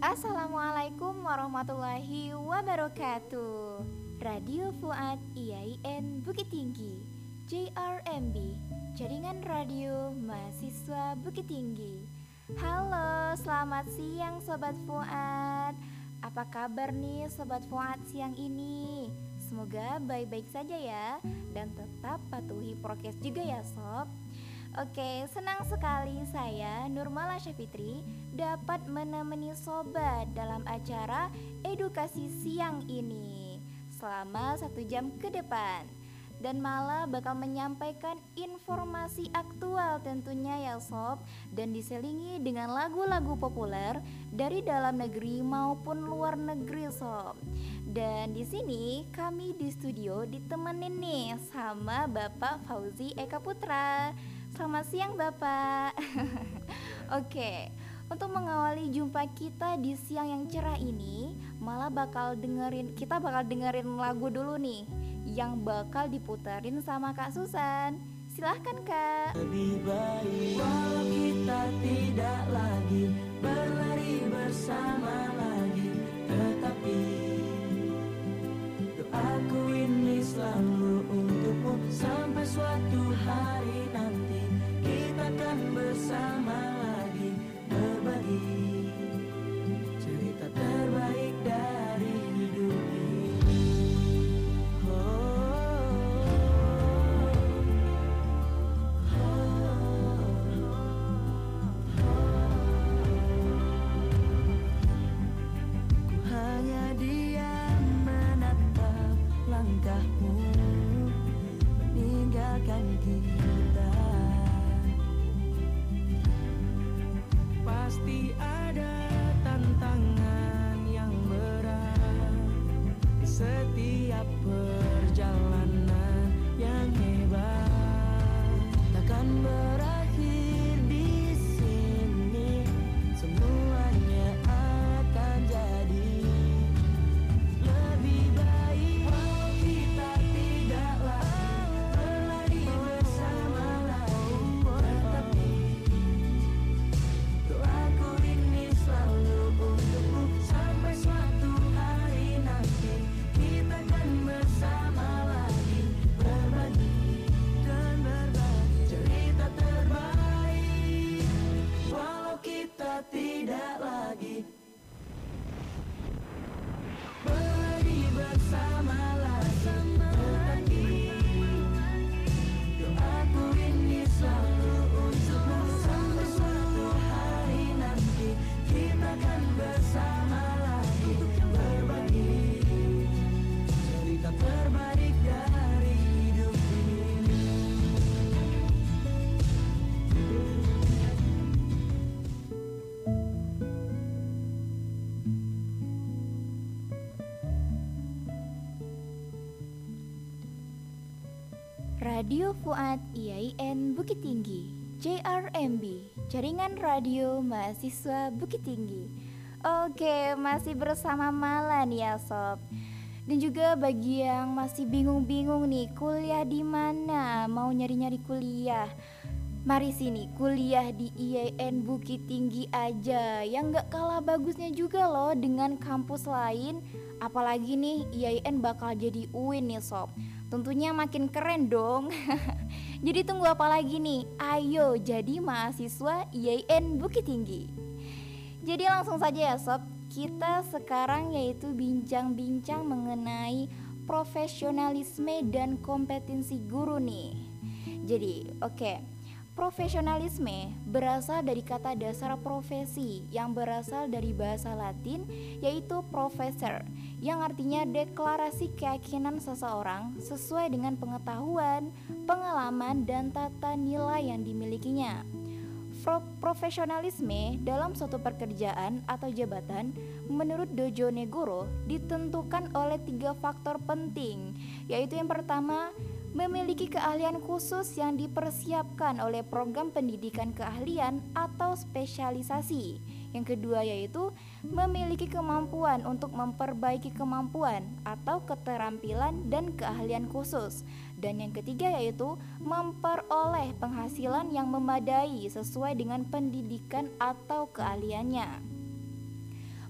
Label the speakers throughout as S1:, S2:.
S1: Assalamualaikum warahmatullahi wabarakatuh. Radio Fuad IAIN Bukit Tinggi JRMB Jaringan Radio Mahasiswa Bukit Tinggi. Halo, selamat siang Sobat Fuad. Apa kabar nih Sobat Fuad siang ini? Semoga baik-baik saja ya Dan tetap patuhi prokes juga ya Sob Oke, senang sekali saya Nurmala Syafitri dapat menemani sobat dalam acara edukasi siang ini selama satu jam ke depan. Dan malah bakal menyampaikan informasi aktual tentunya ya sob dan diselingi dengan lagu-lagu populer dari dalam negeri maupun luar negeri sob. Dan di sini kami di studio ditemenin nih sama Bapak Fauzi Eka Putra Selamat siang Bapak. Oke Untuk mengawali jumpa kita di siang yang cerah ini Malah bakal dengerin Kita bakal dengerin lagu dulu nih Yang bakal diputerin sama Kak Susan. Silahkan Kak.
S2: Lebih baik Walau kita tidak lagi Berlari bersama lagi. Tetapi Doaku ini selalu untukmu Sampai suatu hari Bersama lagi Berbagi Cerita terbaik dari hidup ini. Ku hanya diam menatap langkahmu. Meninggalkan kita Pasti ada tantangan yang berat. Setiap perjalanan yang hebat. Takkan berakhir
S1: Radio Fuad IAIN Bukit Tinggi JRMB Jaringan Radio Mahasiswa Bukit Tinggi. Oke, masih bersama Mala ya sob. Dan juga bagi yang masih bingung-bingung nih Kuliah di mana? Mau nyari-nyari kuliah? Mari sini kuliah di IAIN Bukit Tinggi aja. Yang gak kalah bagusnya juga loh dengan kampus lain. Apalagi nih IAIN bakal jadi UIN nih sob Tentunya makin keren dong. Jadi tunggu apa lagi nih? Ayo jadi mahasiswa IAIN Bukit Tinggi. Jadi langsung saja ya sob. Kita sekarang yaitu bincang-bincang mengenai profesionalisme dan kompetensi guru nih. Jadi oke Profesionalisme berasal dari kata dasar profesi yang berasal dari bahasa Latin yaitu professor yang artinya deklarasi keyakinan seseorang sesuai dengan pengetahuan, pengalaman, dan tata nilai yang dimilikinya. Pro- profesionalisme dalam suatu pekerjaan atau jabatan menurut Dojo Negoro ditentukan oleh tiga faktor penting yaitu yang pertama memiliki keahlian khusus yang dipersiapkan oleh program pendidikan keahlian atau spesialisasi. Yang kedua yaitu memiliki kemampuan untuk memperbaiki kemampuan atau keterampilan dan keahlian khusus. Dan yang ketiga yaitu memperoleh penghasilan yang memadai sesuai dengan pendidikan atau keahliannya.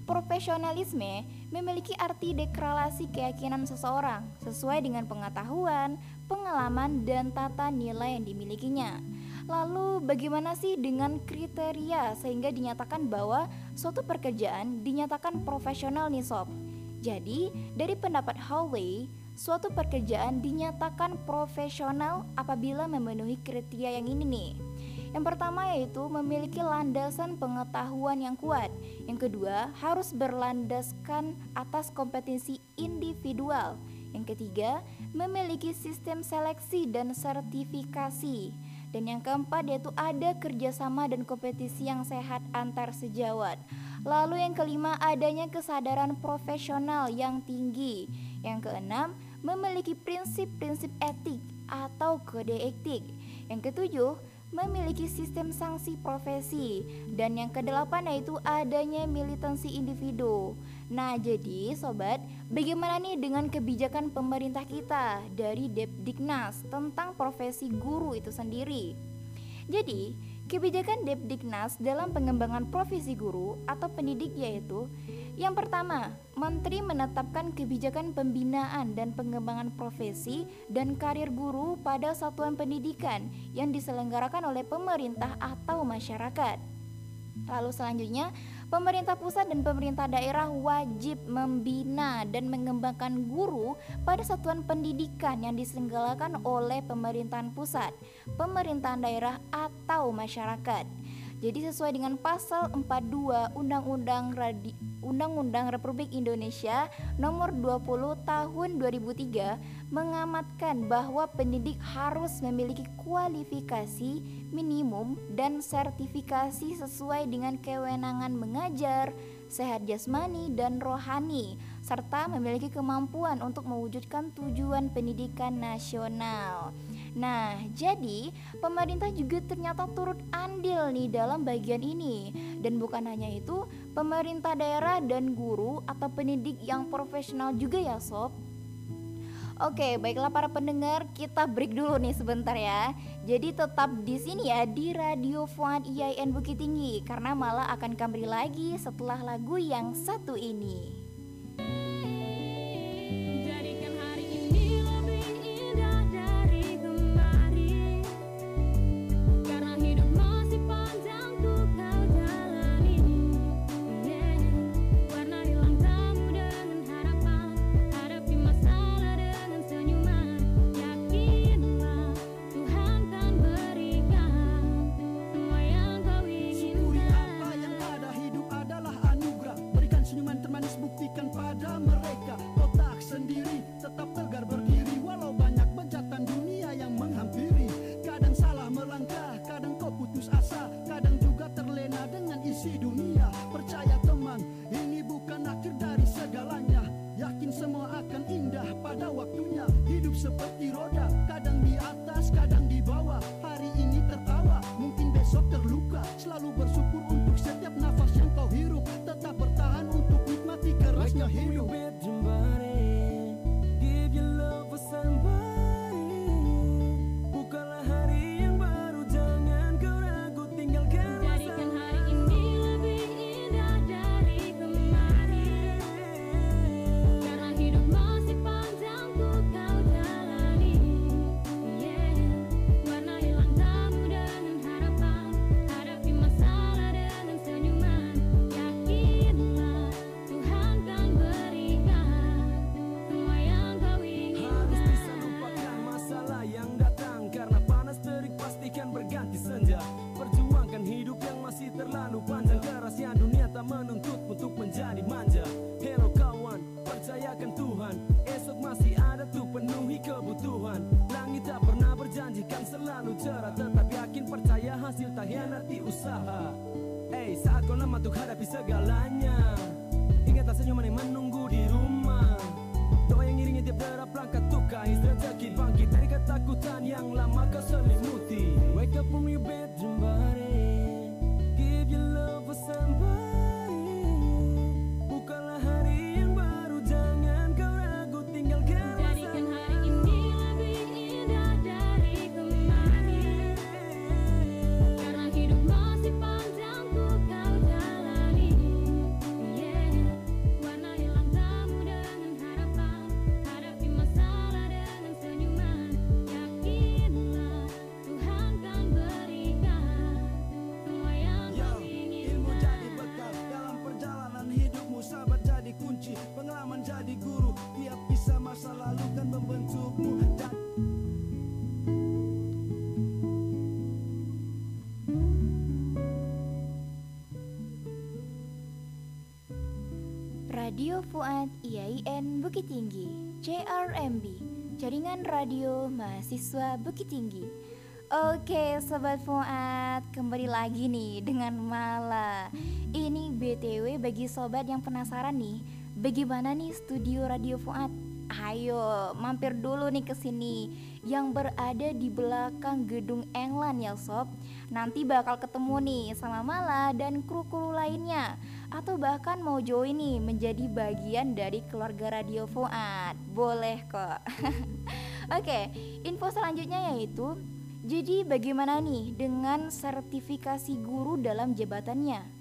S1: Profesionalisme memiliki arti deklarasi keyakinan seseorang sesuai dengan pengetahuan, pengalaman, dan tata nilai yang dimilikinya. Lalu bagaimana sih dengan kriteria sehingga dinyatakan bahwa suatu pekerjaan dinyatakan profesional nih sob? Jadi, dari pendapat Howley, suatu pekerjaan dinyatakan profesional apabila memenuhi kriteria yang ini nih. Yang pertama yaitu memiliki landasan pengetahuan yang kuat. Yang kedua, harus berlandaskan atas kompetensi individual. Yang ketiga, memiliki sistem seleksi dan sertifikasi. Dan yang keempat yaitu ada kerjasama dan kompetisi yang sehat antar sejawat. Lalu yang kelima adanya kesadaran profesional yang tinggi. Yang keenam memiliki prinsip-prinsip etik atau kode etik. Yang ketujuh memiliki sistem sanksi profesi dan yang kedelapan yaitu adanya militansi individu. Nah, jadi sobat, bagaimana nih dengan kebijakan pemerintah kita dari Depdiknas tentang profesi guru itu sendiri? Jadi, kebijakan Depdiknas dalam pengembangan profesi guru atau pendidik yaitu yang pertama, Menteri menetapkan kebijakan pembinaan dan pengembangan profesi dan karir guru pada satuan pendidikan yang diselenggarakan oleh pemerintah atau masyarakat. Lalu selanjutnya, pemerintah pusat dan pemerintah daerah wajib membina dan mengembangkan guru pada satuan pendidikan yang diselenggarakan oleh pemerintahan pusat, pemerintahan daerah atau masyarakat. Jadi sesuai dengan pasal 42 Undang-Undang Radi Undang-Undang Republik Indonesia Nomor 20 Tahun 2003 mengamatkan bahwa pendidik harus memiliki kualifikasi minimum dan sertifikasi sesuai dengan kewenangan mengajar, sehat jasmani dan rohani serta memiliki kemampuan untuk mewujudkan tujuan pendidikan nasional. Nah, jadi pemerintah juga ternyata turut andil nih dalam bagian ini. Dan bukan hanya itu, pemerintah daerah dan guru atau pendidik yang profesional juga ya sob. Oke, baiklah para pendengar, kita break dulu nih sebentar ya. Jadi tetap di sini ya di Radio Fuad IAIN Bukit Tinggi karena malah akan kembali lagi setelah lagu yang satu ini. JRMB Jaringan Radio Mahasiswa Bukit Tinggi. Oke Sobat Fuad Kembali lagi nih dengan Mala. Ini BTW bagi sobat yang penasaran nih Bagaimana nih studio Radio Fuad Ayo mampir dulu nih ke sini yang berada di belakang gedung England ya sob. Nanti bakal ketemu nih sama Mala dan kru-kru lainnya atau bahkan mau join nih menjadi bagian dari keluarga Radio Fuad. Boleh kok. Oke, info selanjutnya yaitu jadi bagaimana nih dengan sertifikasi guru dalam jabatannya?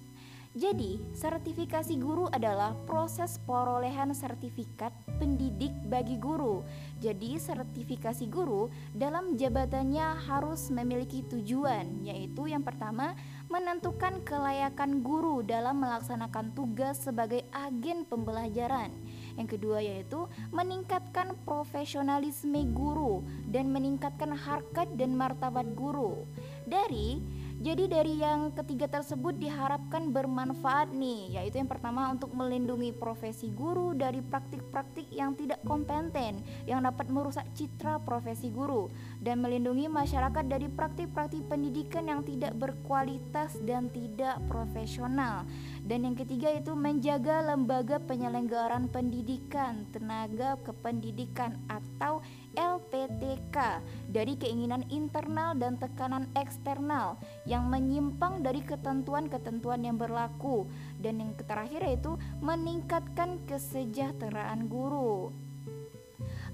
S1: Jadi, sertifikasi guru adalah proses perolehan sertifikat pendidik bagi guru. Jadi, sertifikasi guru dalam jabatannya harus memiliki tujuan, yaitu yang pertama, menentukan kelayakan guru dalam melaksanakan tugas sebagai agen pembelajaran. Yang kedua yaitu meningkatkan profesionalisme guru dan meningkatkan harkat dan martabat guru. Dari jadi dari yang ketiga tersebut diharapkan bermanfaat nih, yaitu yang pertama untuk melindungi profesi guru dari praktik-praktik yang tidak kompeten yang dapat merusak citra profesi guru dan melindungi masyarakat dari praktik-praktik pendidikan yang tidak berkualitas dan tidak profesional. Dan yang ketiga itu menjaga lembaga penyelenggaraan pendidikan, tenaga kependidikan atau LPTK dari keinginan internal dan tekanan eksternal yang menyimpang dari ketentuan-ketentuan yang berlaku dan yang terakhir yaitu meningkatkan kesejahteraan guru.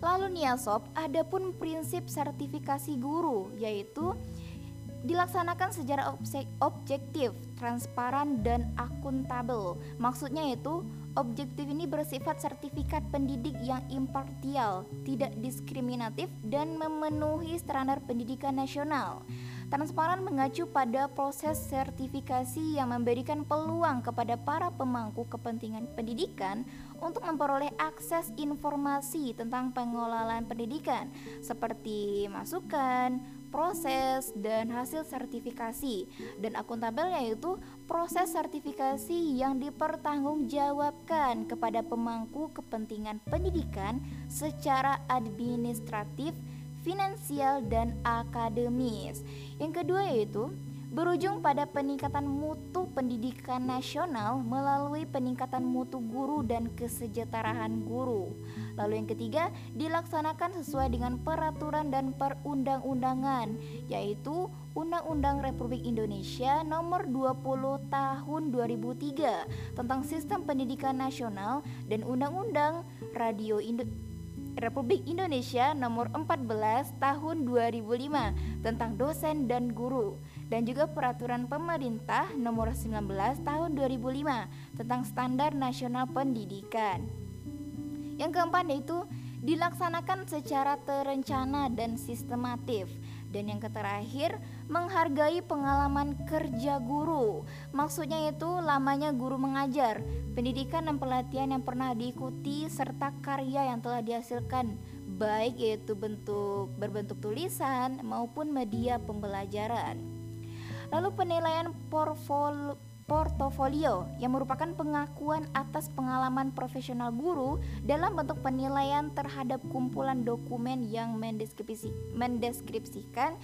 S1: Lalu nih ya sob, ada pun prinsip sertifikasi guru yaitu dilaksanakan secara objektif, transparan dan akuntabel. Maksudnya itu Objektif ini bersifat sertifikat pendidik yang impartial, tidak diskriminatif, dan memenuhi standar pendidikan nasional. Transparan mengacu pada proses sertifikasi yang memberikan peluang kepada para pemangku kepentingan pendidikan untuk memperoleh akses informasi tentang pengelolaan pendidikan, seperti masukan, proses dan hasil sertifikasi dan akuntabel yaitu proses sertifikasi yang dipertanggungjawabkan kepada pemangku kepentingan pendidikan secara administratif, finansial dan akademis. Yang kedua yaitu berujung pada peningkatan mutu pendidikan nasional melalui peningkatan mutu guru dan kesejahteraan guru. Lalu yang ketiga, dilaksanakan sesuai dengan peraturan dan perundang-undangan, yaitu Undang-Undang Republik Indonesia Nomor 20 Tahun 2003 tentang Sistem Pendidikan Nasional dan Undang-Undang Radio Indo Republik Indonesia Nomor 14 Tahun 2005 tentang dosen dan guru dan juga peraturan pemerintah nomor 19 tahun 2005 tentang standar nasional pendidikan. Yang keempat yaitu dilaksanakan secara terencana dan sistematif. Dan yang terakhir, menghargai pengalaman kerja guru. Maksudnya itu lamanya guru mengajar, pendidikan dan pelatihan yang pernah diikuti serta karya yang telah dihasilkan baik yaitu bentuk berbentuk tulisan maupun media pembelajaran. Lalu penilaian portfolio portofolio yang merupakan pengakuan atas pengalaman profesional guru dalam bentuk penilaian terhadap kumpulan dokumen yang mendeskripsi, mendeskripsikan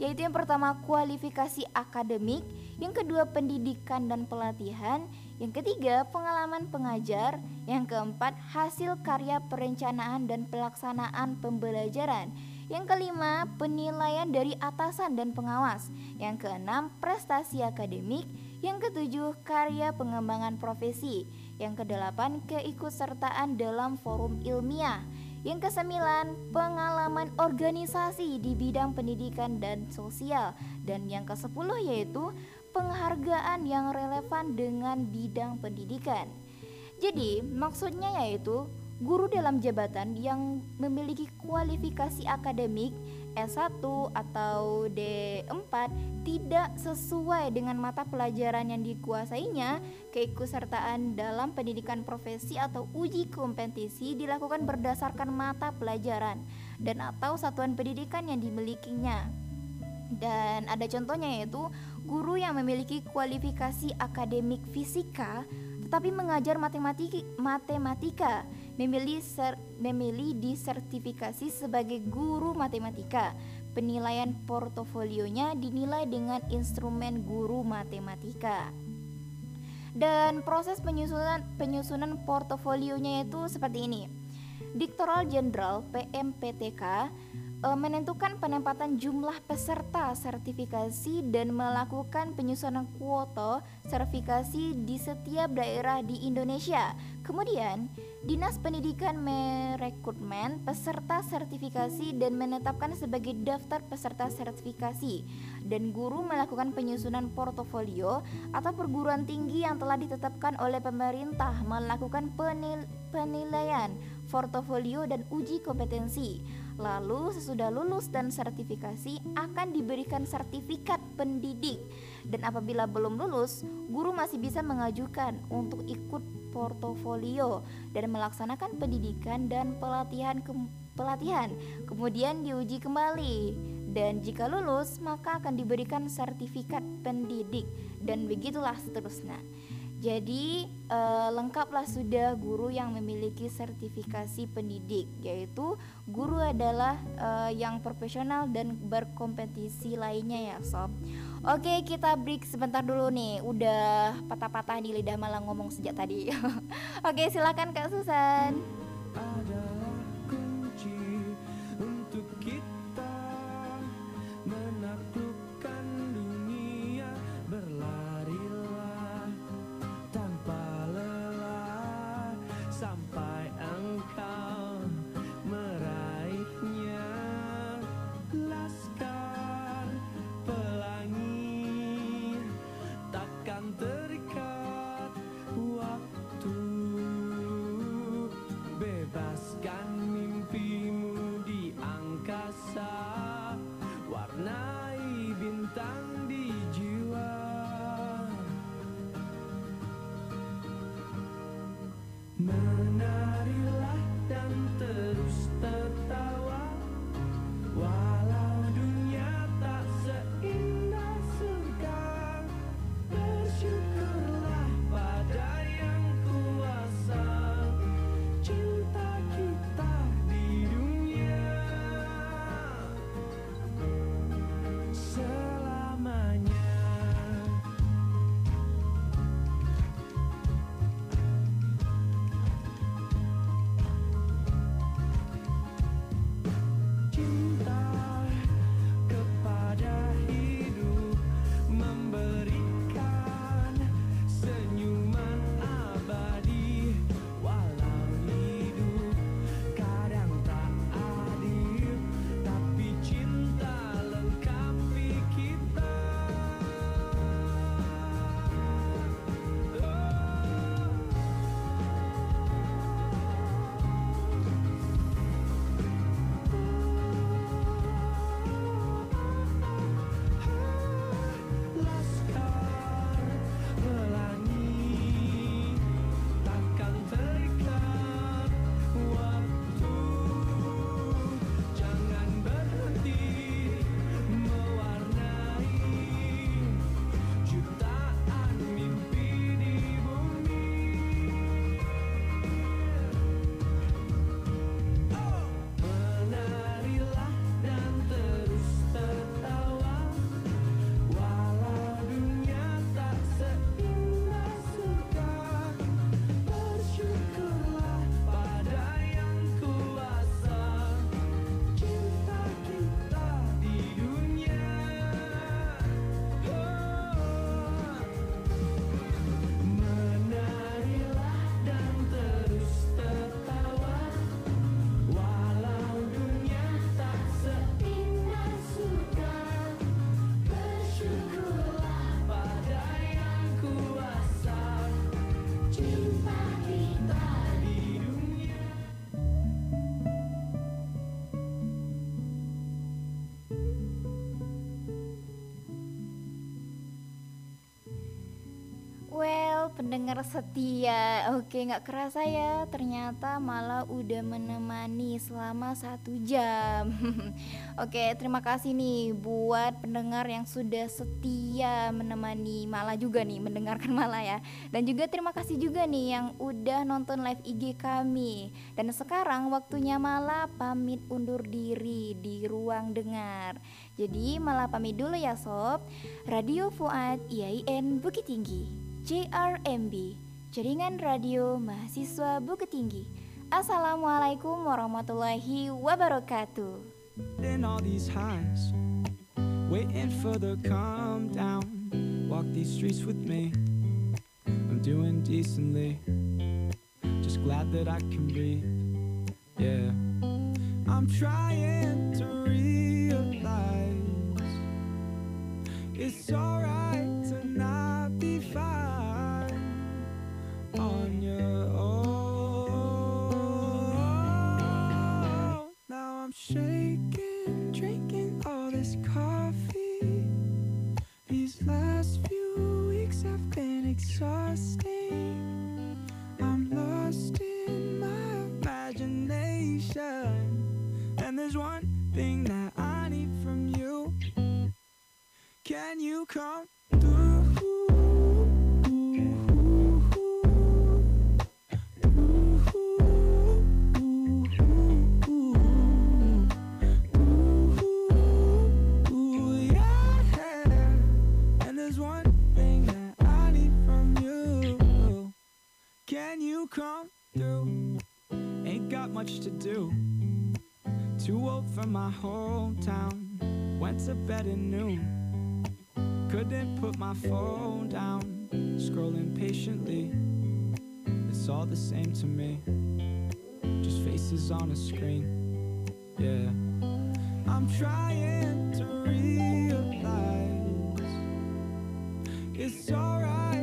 S1: yaitu yang pertama kualifikasi akademik, yang kedua pendidikan dan pelatihan, yang ketiga pengalaman pengajar, yang keempat hasil karya perencanaan dan pelaksanaan pembelajaran, yang kelima, penilaian dari atasan dan pengawas. Yang keenam, prestasi akademik. Yang ketujuh, karya pengembangan profesi. Yang kedelapan, keikutsertaan dalam forum ilmiah. Yang kesembilan, pengalaman organisasi di bidang pendidikan dan sosial. Dan yang kesepuluh yaitu penghargaan yang relevan dengan bidang pendidikan. Jadi, maksudnya yaitu guru dalam jabatan yang memiliki kualifikasi akademik S1 atau D4 tidak sesuai dengan mata pelajaran yang dikuasainya, keikutsertaan dalam pendidikan profesi atau uji kompetisi dilakukan berdasarkan mata pelajaran dan atau satuan pendidikan yang dimilikinya. Dan ada contohnya yaitu guru yang memiliki kualifikasi akademik fisika tetapi mengajar matematika, matematika memilih, ser, memilih disertifikasi sebagai guru matematika. Penilaian portofolionya dinilai dengan instrumen guru matematika. Dan proses penyusunan penyusunan portofolionya itu seperti ini. Diktoral Jenderal PMPTK e, menentukan penempatan jumlah peserta sertifikasi dan melakukan penyusunan kuota sertifikasi di setiap daerah di Indonesia. Kemudian, Dinas Pendidikan merekrutmen peserta sertifikasi dan menetapkan sebagai daftar peserta sertifikasi. Dan guru melakukan penyusunan portofolio atau perguruan tinggi yang telah ditetapkan oleh pemerintah melakukan penil penilaian portofolio dan uji kompetensi. Lalu sesudah lulus dan sertifikasi akan diberikan sertifikat pendidik. Dan apabila belum lulus, guru masih bisa mengajukan untuk ikut portofolio dan melaksanakan pendidikan dan pelatihan ke pelatihan. Kemudian diuji kembali dan jika lulus maka akan diberikan sertifikat pendidik dan begitulah seterusnya. Jadi eh, lengkaplah sudah guru yang memiliki sertifikasi pendidik, yaitu guru adalah eh, yang profesional dan berkompetisi lainnya ya sob. Oke kita break sebentar dulu nih, udah patah-patah di lidah malah ngomong sejak tadi. Oke silakan Kak Susan.
S3: adalah
S1: pendengar setia. Oke nggak kerasa ya Ternyata malah udah menemani selama satu jam. Oke terima kasih nih Buat pendengar yang sudah setia menemani Mala juga nih Mendengarkan Mala ya. Dan juga terima kasih juga nih Yang udah nonton live IG kami. Dan sekarang waktunya Mala pamit undur diri Di ruang dengar. Jadi Mala pamit dulu ya sob. Radio Fuad IAIN Bukit Tinggi JRMB Jaringan Radio Mahasiswa Bukit Tinggi Assalamualaikum warahmatullahi wabarakatuh
S4: in all these highs, waiting for the calm down. Walk these streets with me. I'm doing decently, just glad that I can breathe. Yeah, I'm trying to realize it's alright I'm shaking, drinking all this coffee. These last few weeks have been exhausting. I'm lost in my imagination. And there's one thing that I need from you. Can you come much to do. Too old for my hometown. Went to bed at noon. Couldn't put my phone down. Scrolling patiently. It's all the same to me. Just faces on a screen. Yeah. I'm trying to realize it's alright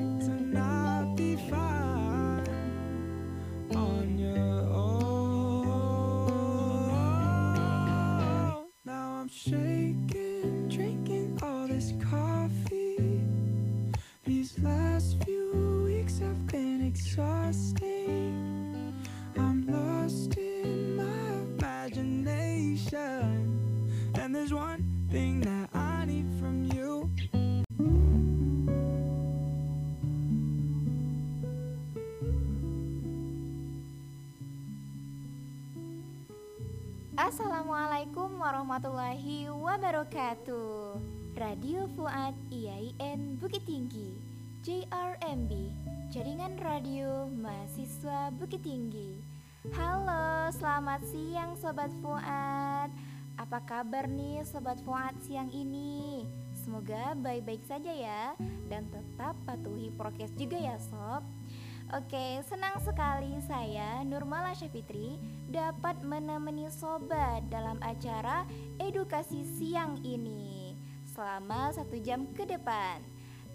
S1: selamat siang Sobat Fuad. Apa kabar nih Sobat Fuad siang ini? Semoga baik-baik saja ya Dan tetap patuhi prokes juga ya Sob. Oke, senang sekali saya Nurmala Syafitri dapat menemani sobat dalam acara edukasi siang ini selama satu jam ke depan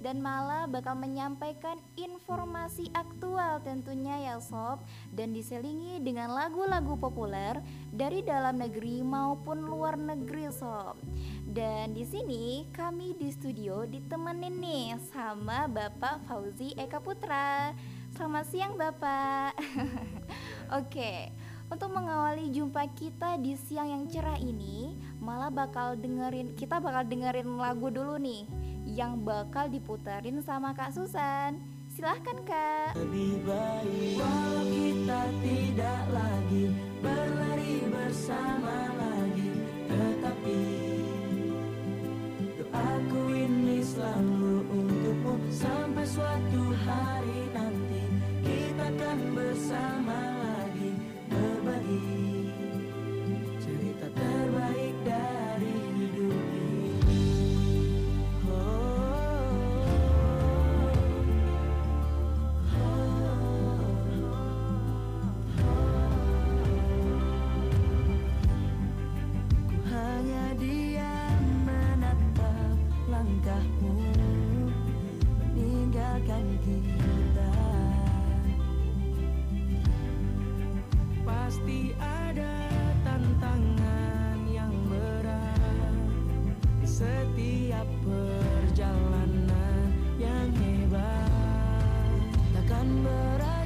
S1: dan malah bakal menyampaikan informasi aktual tentunya ya sob. Dan diselingi dengan lagu-lagu populer dari dalam negeri maupun luar negeri sob. Dan di sini kami di studio ditemenin nih sama Bapak Fauzi Eka Putra. Selamat siang Bapak. Oke untuk mengawali jumpa kita di siang yang cerah ini malah bakal dengerin kita bakal dengerin lagu dulu nih yang bakal diputerin sama Kak Susan. Silahkan Kak.
S2: Lebih baik Walau kita tidak lagi Berlari bersama lagi. Tetapi Doaku ini selalu untukmu Sampai suatu hari nanti. Kita akan bersama lagi kita. Pasti ada tantangan yang berat setiap perjalanan yang hebat.
S1: Takkan berat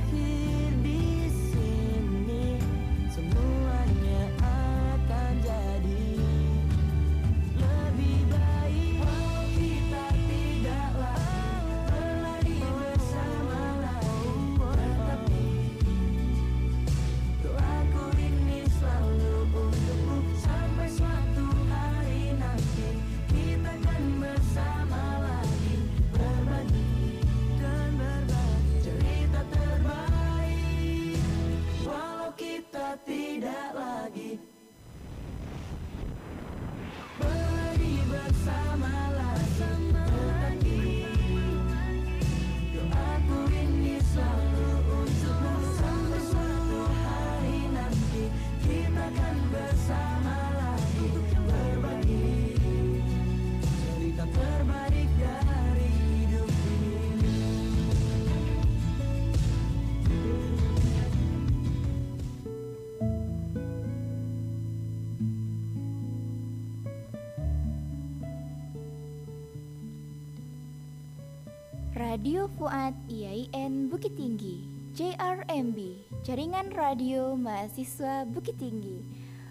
S1: Radio Fuad IAIN Bukit Tinggi JRMB Jaringan Radio Mahasiswa Bukit Tinggi.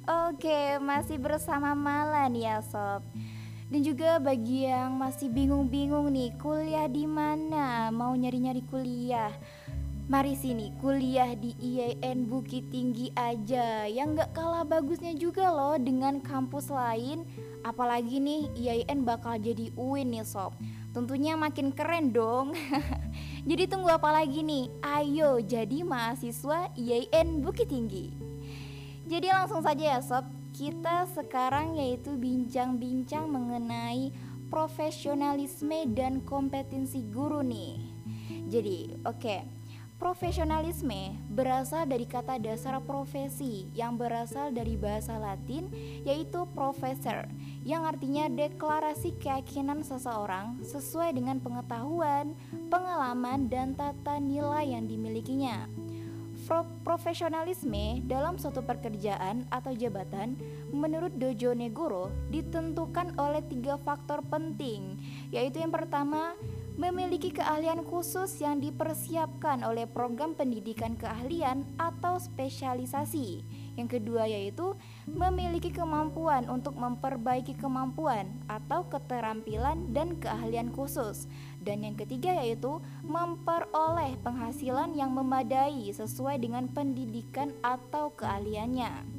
S1: Oke masih bersama Malan ya sob. Dan juga bagi yang masih bingung-bingung nih kuliah di mana? Mau nyari-nyari kuliah? Mari sini kuliah di IAIN Bukit Tinggi aja. Yang gak kalah bagusnya juga loh dengan kampus lain. Apalagi nih IAIN bakal jadi UIN nih sob Tentunya makin keren dong. Jadi tunggu apa lagi nih? Ayo jadi mahasiswa IAIN Bukit Tinggi. Jadi langsung saja ya sob. Kita sekarang yaitu bincang-bincang mengenai profesionalisme dan kompetensi guru nih. Jadi oke. okay Profesionalisme berasal dari kata dasar profesi yang berasal dari bahasa Latin yaitu professor yang artinya deklarasi keyakinan seseorang sesuai dengan pengetahuan, pengalaman, dan tata nilai yang dimilikinya. Pro profesionalisme dalam suatu pekerjaan atau jabatan menurut Dojo Negoro ditentukan oleh tiga faktor penting yaitu yang pertama memiliki keahlian khusus yang dipersiapkan oleh program pendidikan keahlian atau spesialisasi. Yang kedua yaitu memiliki kemampuan untuk memperbaiki kemampuan atau keterampilan dan keahlian khusus. Dan yang ketiga yaitu memperoleh penghasilan yang memadai sesuai dengan pendidikan atau keahliannya.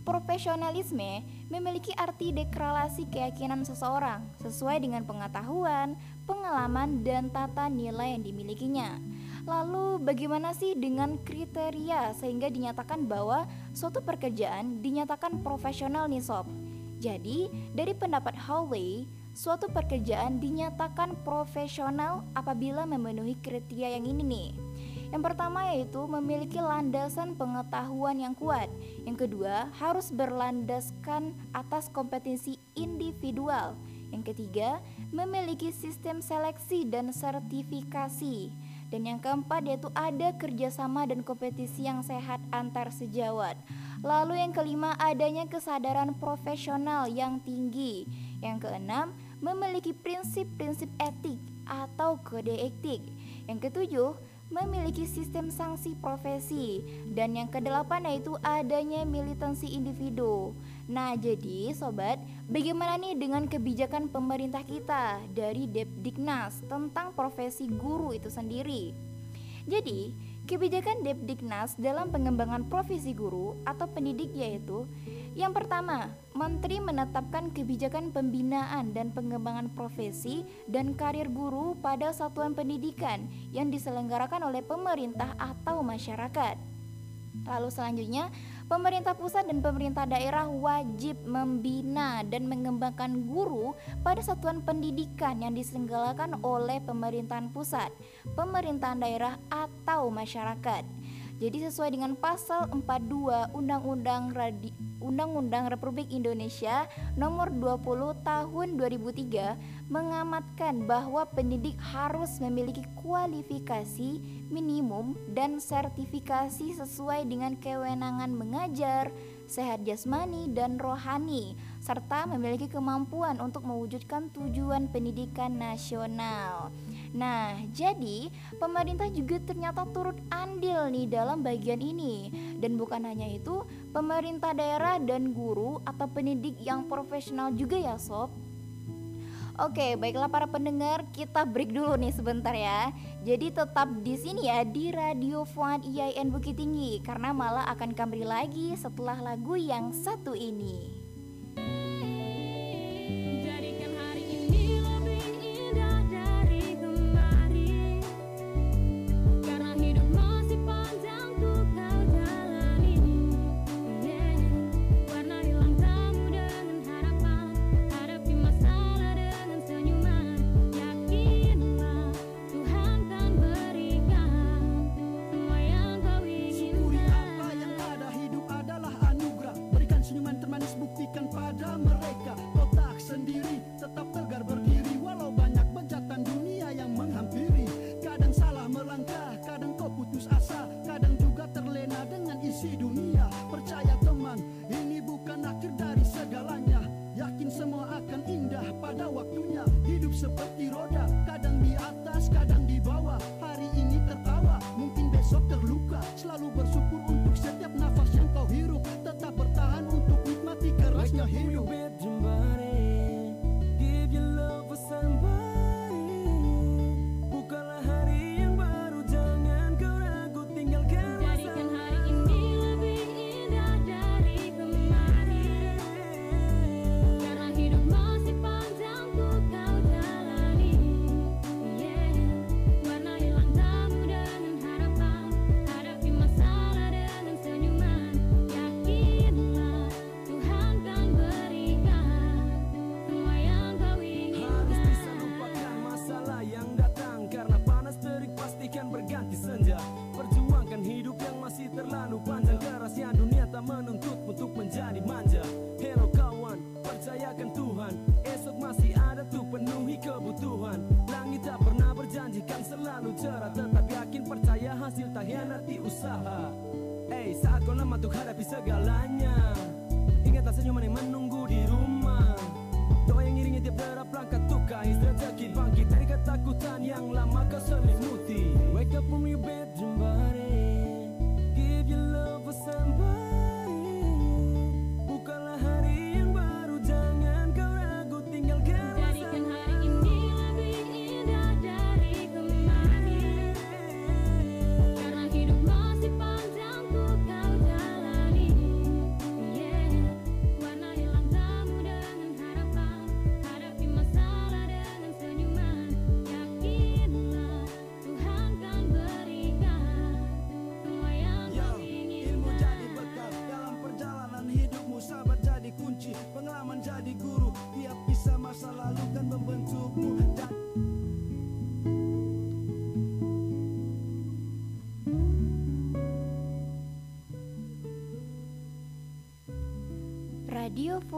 S1: Profesionalisme memiliki arti deklarasi keyakinan seseorang sesuai dengan pengetahuan, pengalaman, dan tata nilai yang dimilikinya. Lalu, bagaimana sih dengan kriteria sehingga dinyatakan bahwa suatu pekerjaan dinyatakan profesional nih sob? Jadi, dari pendapat Howley, suatu pekerjaan dinyatakan profesional apabila memenuhi kriteria yang ini nih. Yang pertama yaitu memiliki landasan pengetahuan yang kuat. Yang kedua, harus berlandaskan atas kompetensi individual. Yang ketiga, memiliki sistem seleksi dan sertifikasi. Dan yang keempat yaitu ada kerjasama dan kompetisi yang sehat antar sejawat. Lalu yang kelima adanya kesadaran profesional yang tinggi. Yang keenam memiliki prinsip-prinsip etik atau kode etik. Yang ketujuh memiliki sistem sanksi profesi dan yang kedelapan yaitu adanya militansi individu. Nah, jadi sobat, bagaimana nih dengan kebijakan pemerintah kita dari Depdiknas tentang profesi guru itu sendiri? Jadi, kebijakan Depdiknas dalam pengembangan profesi guru atau pendidik yaitu yang pertama, Menteri menetapkan kebijakan pembinaan dan pengembangan profesi dan karir guru pada satuan pendidikan yang diselenggarakan oleh pemerintah atau masyarakat. Lalu selanjutnya, pemerintah pusat dan pemerintah daerah wajib membina dan mengembangkan guru pada satuan pendidikan yang diselenggarakan oleh pemerintahan pusat, pemerintahan daerah atau masyarakat. Jadi sesuai dengan pasal 42 Undang-Undang Radi Undang-Undang Republik Indonesia Nomor 20 Tahun 2003 mengamatkan bahwa pendidik harus memiliki kualifikasi minimum dan sertifikasi sesuai dengan kewenangan mengajar, sehat jasmani dan rohani serta memiliki kemampuan untuk mewujudkan tujuan pendidikan nasional. Nah, jadi pemerintah juga ternyata turut andil nih dalam bagian ini. Dan bukan hanya itu, pemerintah daerah dan guru atau pendidik yang profesional juga ya sob. Oke, baiklah para pendengar, kita break dulu nih sebentar ya. Jadi tetap di sini ya di Radio Fuad IAIN Bukit Tinggi karena malah akan kembali lagi setelah lagu yang satu ini.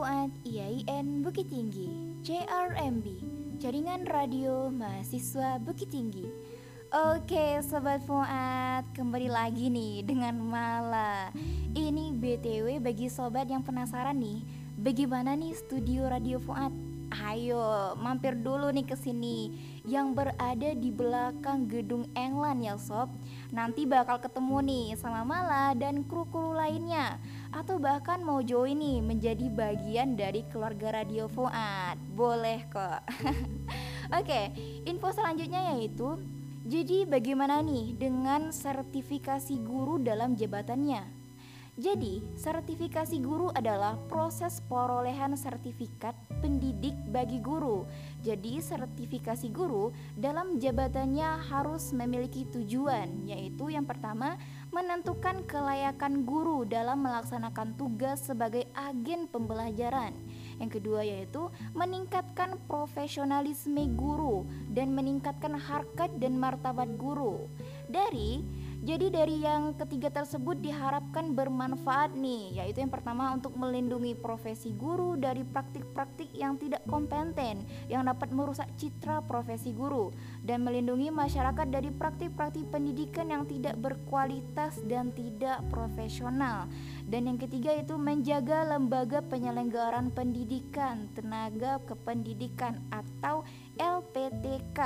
S1: Fuad IAIN Bukit Tinggi JRMB Jaringan Radio Mahasiswa Bukit Tinggi. Oke Sobat Fuad Kembali lagi nih dengan Mala. Ini BTW bagi sobat yang penasaran nih Bagaimana nih studio Radio Fuad? Ayo mampir dulu nih ke sini. Yang berada di belakang gedung England ya sob. Nanti bakal ketemu nih sama Mala dan kru-kru lainnya atau bahkan mau join nih menjadi bagian dari keluarga Radio Fuad. Boleh kok. Oke, info selanjutnya yaitu jadi bagaimana nih dengan sertifikasi guru dalam jabatannya? Jadi, sertifikasi guru adalah proses perolehan sertifikat pendidik bagi guru. Jadi, sertifikasi guru dalam jabatannya harus memiliki tujuan, yaitu yang pertama, menentukan kelayakan guru dalam melaksanakan tugas sebagai agen pembelajaran. Yang kedua yaitu meningkatkan profesionalisme guru dan meningkatkan harkat dan martabat guru. Dari jadi dari yang ketiga tersebut diharapkan bermanfaat nih, yaitu yang pertama untuk melindungi profesi guru dari praktik-praktik yang tidak kompeten yang dapat merusak citra profesi guru dan melindungi masyarakat dari praktik-praktik pendidikan yang tidak berkualitas dan tidak profesional. Dan yang ketiga itu menjaga lembaga penyelenggaraan pendidikan, tenaga kependidikan atau LPTK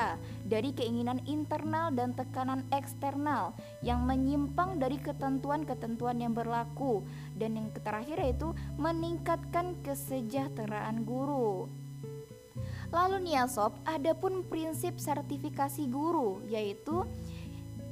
S1: dari keinginan internal dan tekanan eksternal yang menyimpang dari ketentuan-ketentuan yang berlaku dan yang terakhir yaitu meningkatkan kesejahteraan guru. Lalu nih ya sob, ada pun prinsip sertifikasi guru yaitu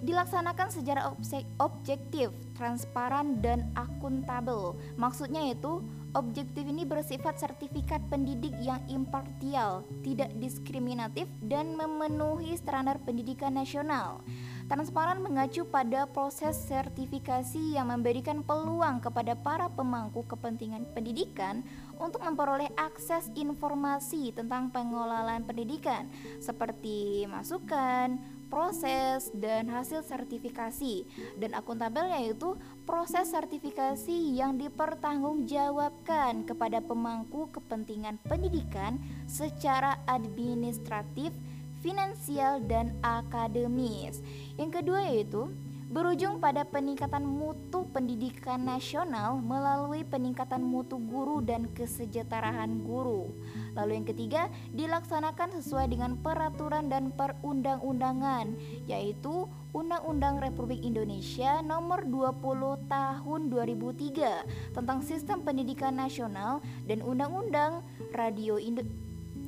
S1: dilaksanakan secara objektif, transparan dan akuntabel. Maksudnya itu Objektif ini bersifat sertifikat pendidik yang impartial, tidak diskriminatif, dan memenuhi standar pendidikan nasional. Transparan mengacu pada proses sertifikasi yang memberikan peluang kepada para pemangku kepentingan pendidikan untuk memperoleh akses informasi tentang pengelolaan pendidikan, seperti masukan, proses dan hasil sertifikasi dan akuntabel yaitu proses sertifikasi yang dipertanggungjawabkan kepada pemangku kepentingan pendidikan secara administratif, finansial dan akademis. Yang kedua yaitu berujung pada peningkatan mutu pendidikan nasional melalui peningkatan mutu guru dan kesejahteraan guru. Lalu yang ketiga, dilaksanakan sesuai dengan peraturan dan perundang-undangan, yaitu Undang-Undang Republik Indonesia Nomor 20 Tahun 2003 tentang Sistem Pendidikan Nasional dan Undang-Undang Radio Indo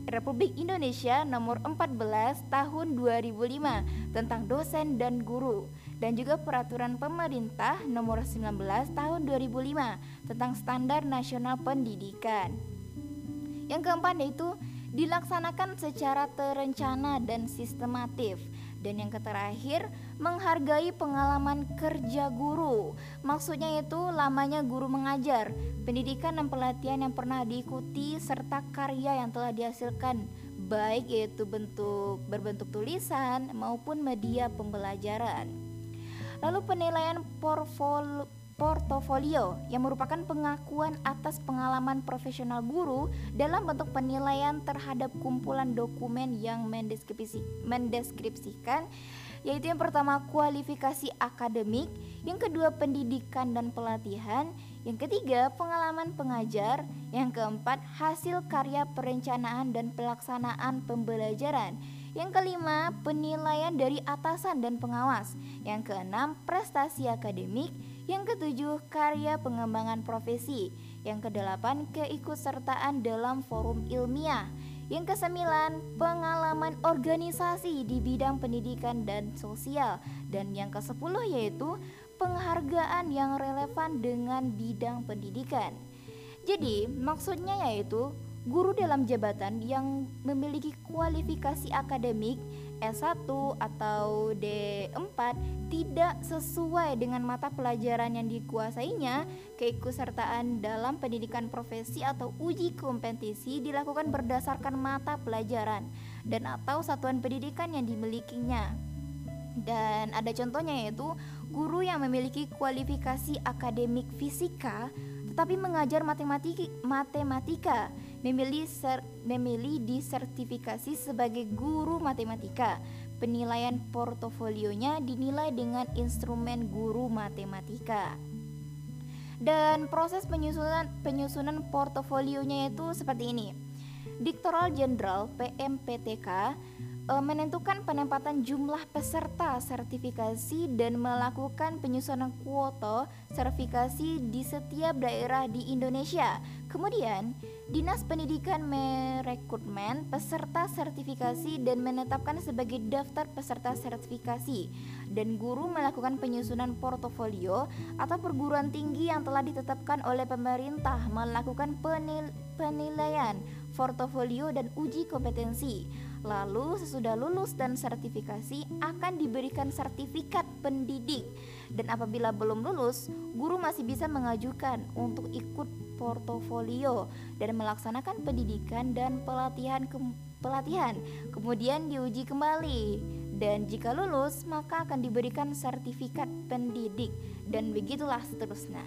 S1: Republik Indonesia Nomor 14 Tahun 2005 tentang dosen dan guru dan juga peraturan pemerintah nomor 19 tahun 2005 tentang standar nasional pendidikan. Yang keempat yaitu dilaksanakan secara terencana dan sistematif. Dan yang terakhir, menghargai pengalaman kerja guru. Maksudnya itu lamanya guru mengajar, pendidikan dan pelatihan yang pernah diikuti serta karya yang telah dihasilkan baik yaitu bentuk berbentuk tulisan maupun media pembelajaran. Lalu penilaian portfolio portofolio yang merupakan pengakuan atas pengalaman profesional guru dalam bentuk penilaian terhadap kumpulan dokumen yang mendeskripsi, mendeskripsikan yaitu yang pertama kualifikasi akademik, yang kedua pendidikan dan pelatihan, yang ketiga pengalaman pengajar, yang keempat hasil karya perencanaan dan pelaksanaan pembelajaran, yang kelima, penilaian dari atasan dan pengawas. Yang keenam, prestasi akademik. Yang ketujuh, karya pengembangan profesi. Yang kedelapan, keikutsertaan dalam forum ilmiah. Yang kesembilan, pengalaman organisasi di bidang pendidikan dan sosial. Dan yang kesepuluh yaitu penghargaan yang relevan dengan bidang pendidikan. Jadi, maksudnya yaitu guru dalam jabatan yang memiliki kualifikasi akademik S1 atau D4 tidak sesuai dengan mata pelajaran yang dikuasainya, keikutsertaan dalam pendidikan profesi atau uji kompetisi dilakukan berdasarkan mata pelajaran dan atau satuan pendidikan yang dimilikinya. Dan ada contohnya yaitu guru yang memiliki kualifikasi akademik fisika tetapi mengajar matematika, matematika memilih ser, memilih disertifikasi sebagai guru matematika. Penilaian portofolionya dinilai dengan instrumen guru matematika. Dan proses penyusunan penyusunan portofolionya itu seperti ini. Diktoral Jenderal PMPTK e, menentukan penempatan jumlah peserta sertifikasi dan melakukan penyusunan kuota sertifikasi di setiap daerah di Indonesia. Kemudian, Dinas Pendidikan merekrutmen peserta sertifikasi dan menetapkan sebagai daftar peserta sertifikasi. Dan guru melakukan penyusunan portofolio atau perguruan tinggi yang telah ditetapkan oleh pemerintah melakukan penil penilaian portofolio dan uji kompetensi. Lalu sesudah lulus dan sertifikasi akan diberikan sertifikat pendidik. Dan apabila belum lulus, guru masih bisa mengajukan untuk ikut portofolio dan melaksanakan pendidikan dan pelatihan ke pelatihan. Kemudian diuji kembali dan jika lulus maka akan diberikan sertifikat pendidik dan begitulah seterusnya.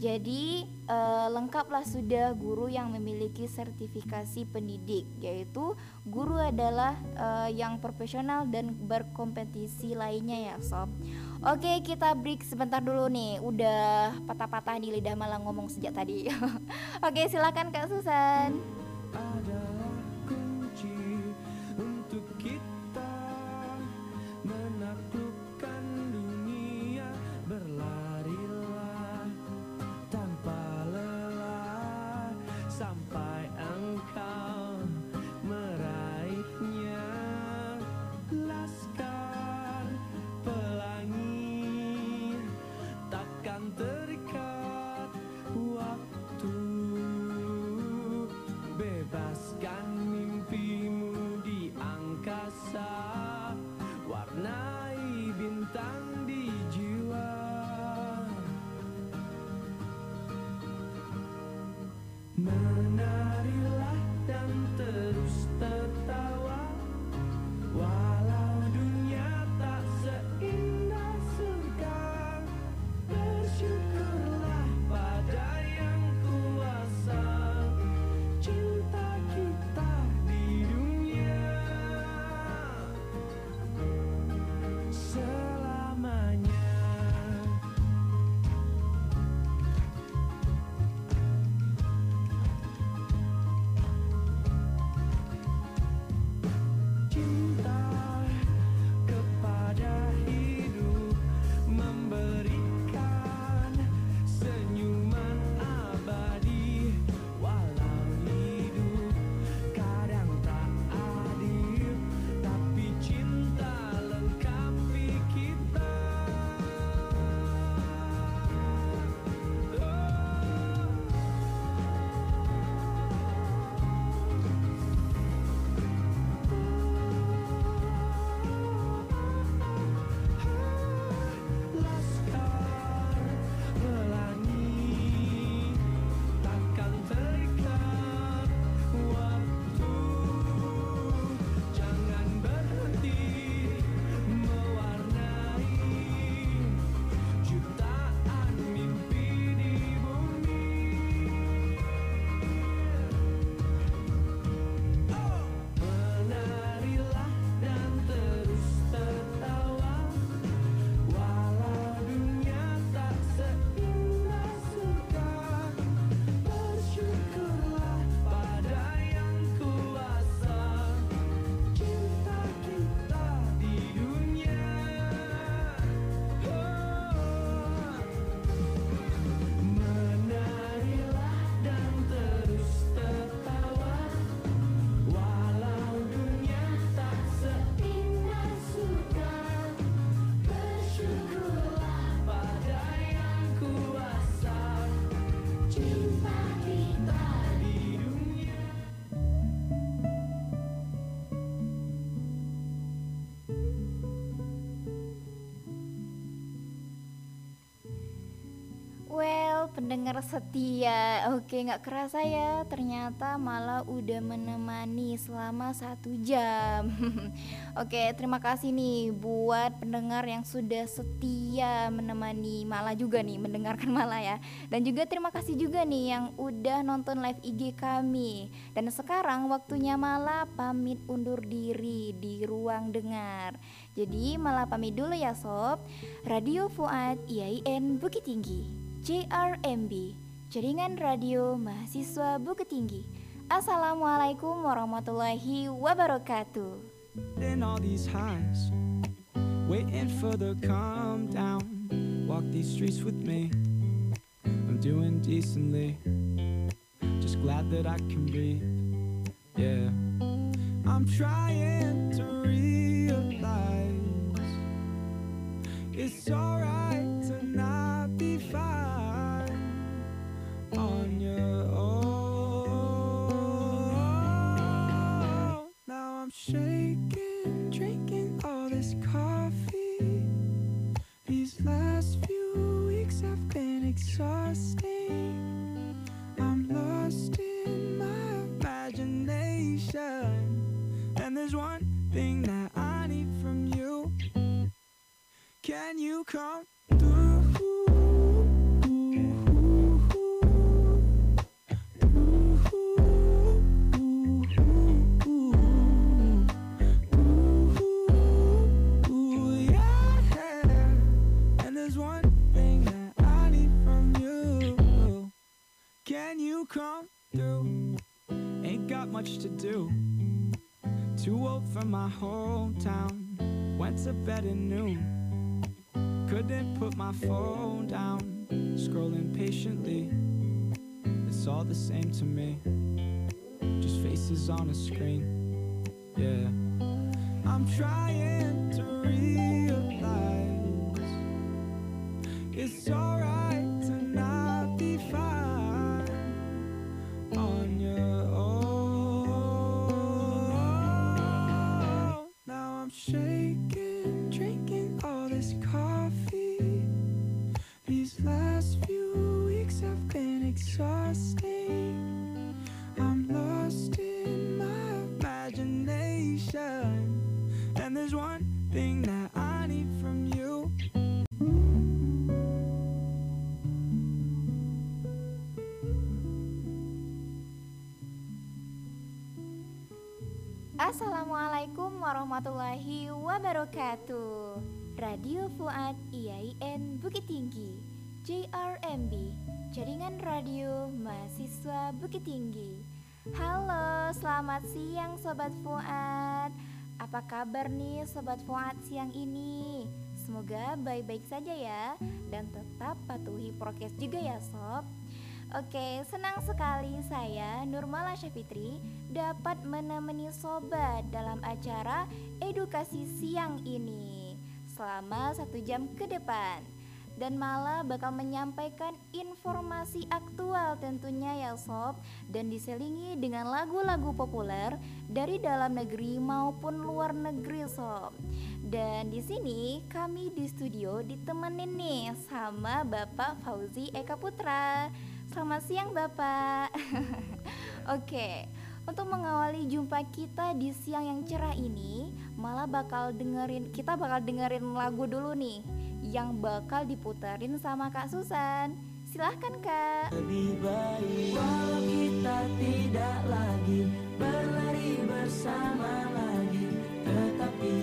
S1: Jadi uh, lengkaplah sudah guru yang memiliki sertifikasi pendidik, yaitu guru adalah uh, yang profesional dan berkompetisi lainnya ya sob. Oke kita break sebentar dulu nih, udah patah-patah di lidah malah ngomong sejak tadi. Oke silakan Kak Susan. Pendengar setia. Oke nggak kerasa ya Ternyata malah udah menemani selama satu jam. Oke terima kasih nih Buat pendengar yang sudah setia Menemani Mala juga nih Mendengarkan Mala ya. Dan juga terima kasih juga nih Yang udah nonton live IG kami. Dan sekarang waktunya Mala Pamit undur diri Di ruang dengar. Jadi Mala pamit dulu ya sob. Radio Fuad IAIN Bukit Tinggi JRMB Jaringan Radio Mahasiswa Bukit Tinggi. Assalamualaikum warahmatullahi wabarakatuh.
S4: All these highs Waiting for the calm down. Walk these streets with me. I'm doing decently. Just glad that I can breathe Yeah. I'm trying to realize It's alright I'm lost in my imagination. And there's one thing that I need from you. Can you come you come through? Ain't got much to do. Too old for my hometown. Went to bed at noon. Couldn't put my phone down. Scrolling patiently. It's all the same to me. Just faces on a screen. Yeah. I'm trying to realize it's alright
S1: Radio Mahasiswa Bukit Tinggi. Halo, selamat siang Sobat Fuad. Apa kabar nih Sobat Fuad siang ini? Semoga baik-baik saja ya Dan tetap patuhi prokes juga ya Sob. Oke, senang sekali saya Nurmala Syafitri dapat menemani sobat dalam acara edukasi siang ini selama satu jam ke depan dan malah bakal menyampaikan informasi aktual tentunya ya sob. Dan diselingi dengan lagu-lagu populer dari dalam negeri maupun luar negeri sob. Dan di sini kami di studio ditemenin nih sama Bapak Fauzi Eka Putra. Selamat siang Bapak. Oke untuk mengawali jumpa kita di siang yang cerah ini Malah bakal dengerin Kita bakal dengerin lagu dulu nih Yang bakal diputerin sama Kak Susan. Silahkan Kak.
S2: Lebih baik Walau kita tidak lagi Berlari bersama lagi Tetapi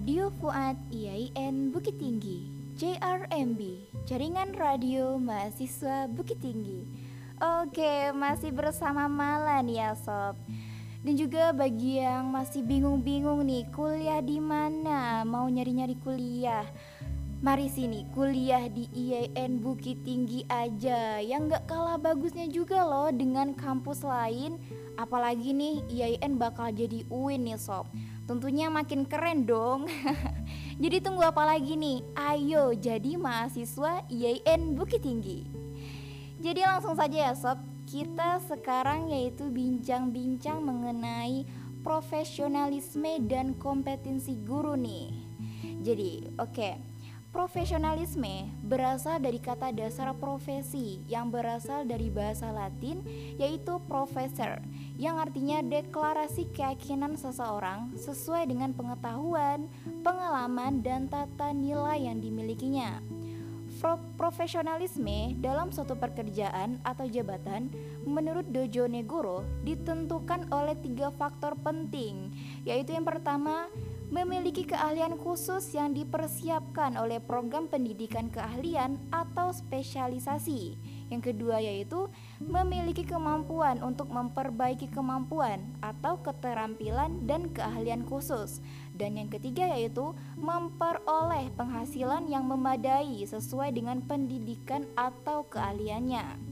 S1: Radio Fuad IAIN Bukit Tinggi JRMB Jaringan Radio Mahasiswa Bukit Tinggi. Oke masih bersama Mala nih ya sob. Dan juga bagi yang masih bingung-bingung nih kuliah di mana? Mau nyari-nyari kuliah? Mari sini kuliah di IAIN Bukit Tinggi aja. Yang gak kalah bagusnya juga loh dengan kampus lain. Apalagi nih IAIN bakal jadi UIN nih sob Tentunya makin keren dong. Jadi tunggu apa lagi nih? Ayo jadi mahasiswa IAIN Bukit Tinggi. Jadi langsung saja ya sob. Kita sekarang yaitu bincang-bincang mengenai profesionalisme dan kompetensi guru nih. Jadi oke Profesionalisme berasal dari kata dasar profesi yang berasal dari bahasa Latin yaitu professor yang artinya deklarasi keyakinan seseorang sesuai dengan pengetahuan, pengalaman, dan tata nilai yang dimilikinya. Pro- Profesionalisme dalam suatu pekerjaan atau jabatan menurut Dojo Negoro ditentukan oleh tiga faktor penting yaitu yang pertama memiliki keahlian khusus yang dipersiapkan oleh program pendidikan keahlian atau spesialisasi. Yang kedua yaitu memiliki kemampuan untuk memperbaiki kemampuan atau keterampilan dan keahlian khusus. Dan yang ketiga yaitu memperoleh penghasilan yang memadai sesuai dengan pendidikan atau keahliannya.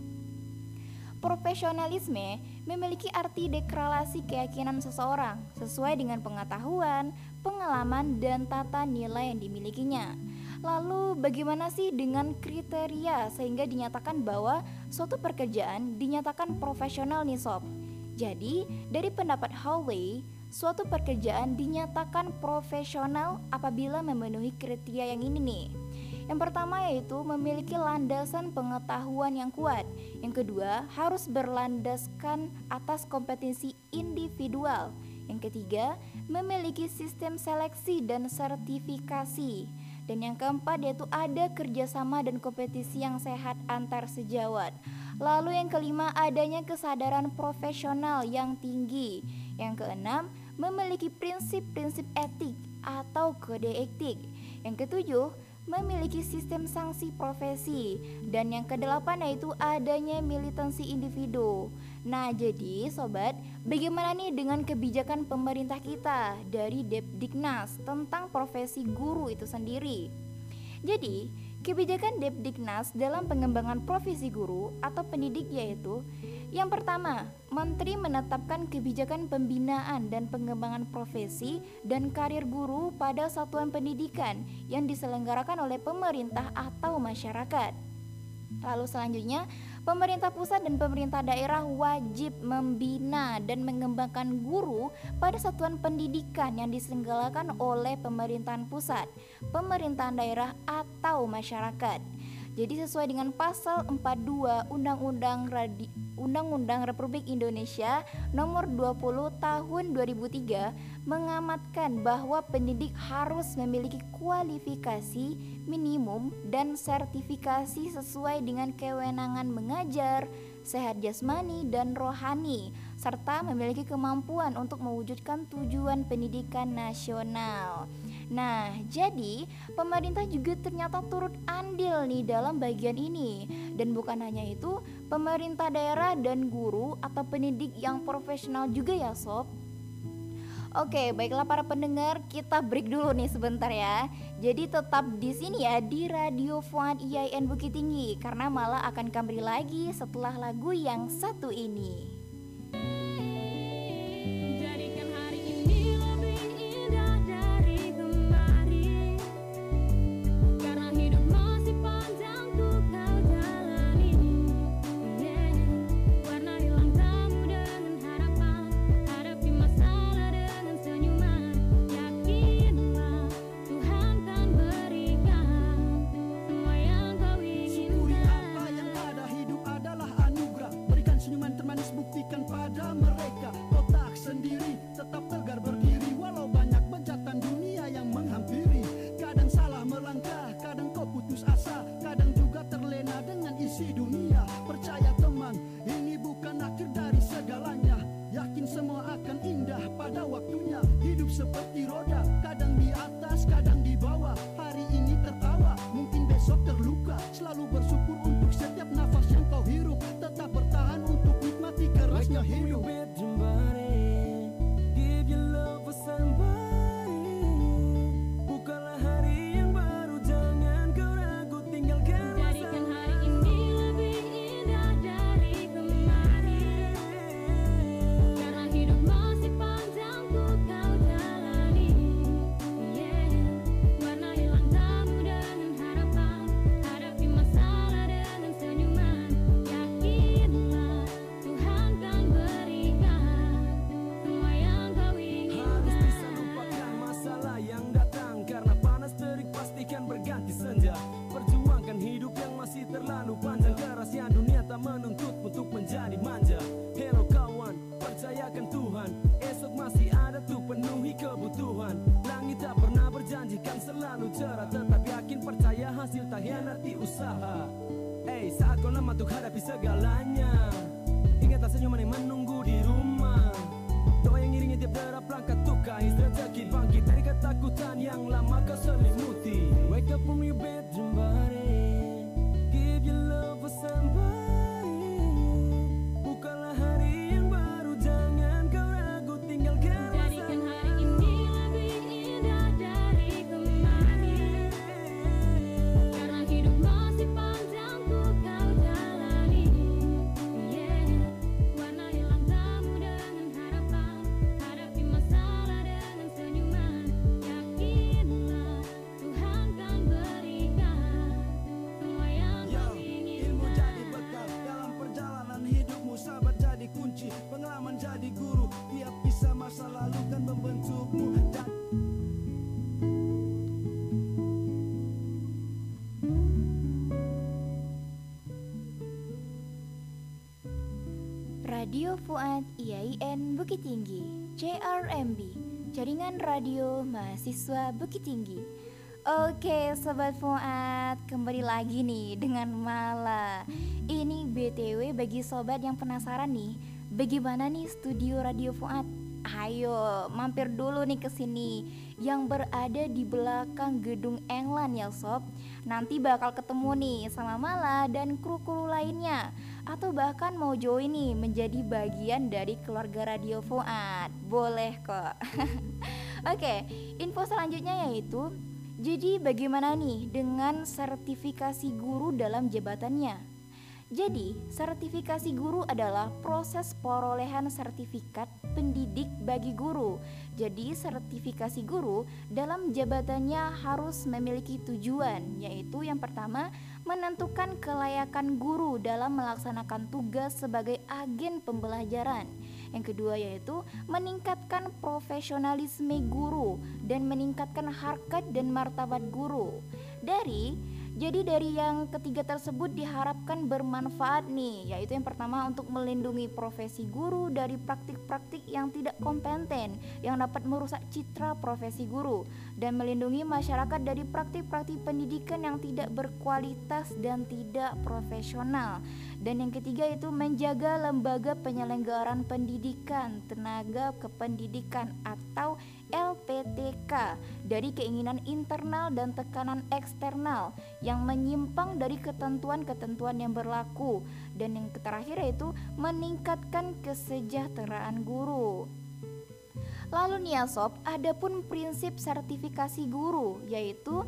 S1: Profesionalisme memiliki arti deklarasi keyakinan seseorang sesuai dengan pengetahuan, pengalaman, dan tata nilai yang dimilikinya. Lalu, bagaimana sih dengan kriteria sehingga dinyatakan bahwa suatu pekerjaan dinyatakan profesional nih sob? Jadi, dari pendapat Howley, suatu pekerjaan dinyatakan profesional apabila memenuhi kriteria yang ini nih. Yang pertama yaitu memiliki landasan pengetahuan yang kuat. Yang kedua, harus berlandaskan atas kompetensi individual. Yang ketiga, memiliki sistem seleksi dan sertifikasi. Dan yang keempat yaitu ada kerjasama dan kompetisi yang sehat antar sejawat. Lalu yang kelima adanya kesadaran profesional yang tinggi. Yang keenam, memiliki prinsip-prinsip etik atau kode etik. Yang ketujuh, memiliki sistem sanksi profesi dan yang kedelapan yaitu adanya militansi individu. Nah, jadi sobat, bagaimana nih dengan kebijakan pemerintah kita dari Depdiknas tentang profesi guru itu sendiri? Jadi, kebijakan Depdiknas dalam pengembangan profesi guru atau pendidik yaitu yang pertama, Menteri menetapkan kebijakan pembinaan dan pengembangan profesi dan karir guru pada satuan pendidikan yang diselenggarakan oleh pemerintah atau masyarakat. Lalu selanjutnya, pemerintah pusat dan pemerintah daerah wajib membina dan mengembangkan guru pada satuan pendidikan yang diselenggarakan oleh pemerintahan pusat, pemerintahan daerah atau masyarakat. Jadi sesuai dengan pasal 42 Undang-Undang Radi Undang-Undang Republik Indonesia Nomor 20 Tahun 2003 mengamatkan bahwa pendidik harus memiliki kualifikasi minimum dan sertifikasi sesuai dengan kewenangan mengajar, sehat jasmani dan rohani serta memiliki kemampuan untuk mewujudkan tujuan pendidikan nasional. Nah, jadi pemerintah juga ternyata turut andil nih dalam bagian ini. Dan bukan hanya itu, pemerintah daerah dan guru atau pendidik yang profesional juga ya sob. Oke, baiklah para pendengar, kita break dulu nih sebentar ya. Jadi tetap di sini ya di Radio Fuad IAIN Bukit Tinggi karena malah akan kembali lagi setelah lagu yang satu ini. Fuad IAIN Bukit Tinggi JRMB Jaringan Radio Mahasiswa Bukit Tinggi. Oke Sobat Fuad Kembali lagi nih dengan Mala. Ini BTW bagi sobat yang penasaran nih Bagaimana nih studio Radio Fuad Ayo mampir dulu nih ke sini yang berada di belakang gedung England ya sob. Nanti bakal ketemu nih sama Mala dan kru-kru lainnya atau bahkan mau join nih menjadi bagian dari keluarga Radio Fuad. Boleh kok. Oke, info selanjutnya yaitu jadi bagaimana nih dengan sertifikasi guru dalam jabatannya? Jadi, sertifikasi guru adalah proses perolehan sertifikat pendidik bagi guru. Jadi, sertifikasi guru dalam jabatannya harus memiliki tujuan, yaitu yang pertama, menentukan kelayakan guru dalam melaksanakan tugas sebagai agen pembelajaran. Yang kedua yaitu meningkatkan profesionalisme guru dan meningkatkan harkat dan martabat guru. Dari jadi dari yang ketiga tersebut diharapkan bermanfaat nih, yaitu yang pertama untuk melindungi profesi guru dari praktik-praktik yang tidak kompeten yang dapat merusak citra profesi guru dan melindungi masyarakat dari praktik-praktik pendidikan yang tidak berkualitas dan tidak profesional. Dan yang ketiga itu menjaga lembaga penyelenggaraan pendidikan, tenaga kependidikan atau LP PMPTK dari keinginan internal dan tekanan eksternal yang menyimpang dari ketentuan-ketentuan yang berlaku dan yang terakhir yaitu meningkatkan kesejahteraan guru. Lalu nih ya sob, ada pun prinsip sertifikasi guru yaitu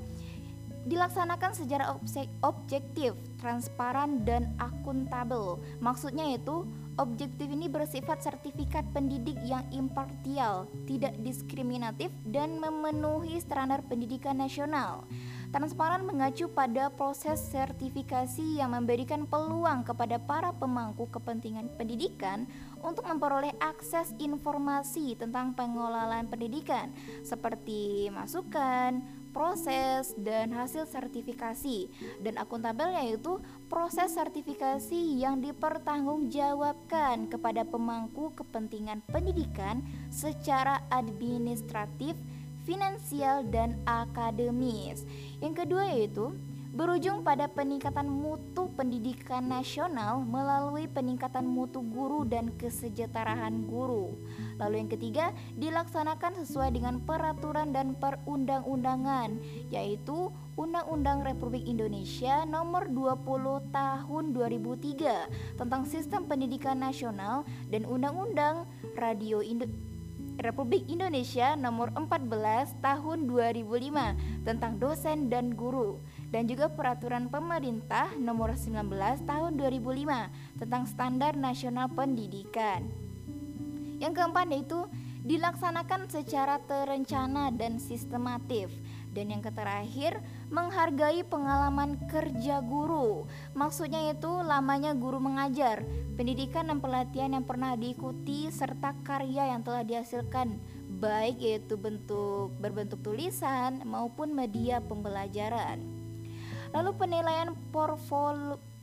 S1: dilaksanakan secara objektif, transparan dan akuntabel. Maksudnya itu objektif ini bersifat sertifikat pendidik yang impartial, tidak diskriminatif dan memenuhi standar pendidikan nasional. Transparan mengacu pada proses sertifikasi yang memberikan peluang kepada para pemangku kepentingan pendidikan untuk memperoleh akses informasi tentang pengelolaan pendidikan seperti masukan, proses dan hasil sertifikasi dan akuntabel yaitu proses sertifikasi yang dipertanggungjawabkan kepada pemangku kepentingan pendidikan secara administratif, finansial dan akademis. Yang kedua yaitu berujung pada peningkatan mutu pendidikan nasional melalui peningkatan mutu guru dan kesejahteraan guru. Lalu yang ketiga, dilaksanakan sesuai dengan peraturan dan perundang-undangan, yaitu Undang-Undang Republik Indonesia Nomor 20 Tahun 2003 tentang Sistem Pendidikan Nasional dan Undang-Undang Radio Indo Republik Indonesia Nomor 14 Tahun 2005 tentang dosen dan guru dan juga peraturan pemerintah nomor 19 tahun 2005 tentang standar nasional pendidikan. Yang keempat yaitu dilaksanakan secara terencana dan sistematif. Dan yang terakhir, menghargai pengalaman kerja guru. Maksudnya itu lamanya guru mengajar, pendidikan dan pelatihan yang pernah diikuti serta karya yang telah dihasilkan baik yaitu bentuk berbentuk tulisan maupun media pembelajaran. Lalu penilaian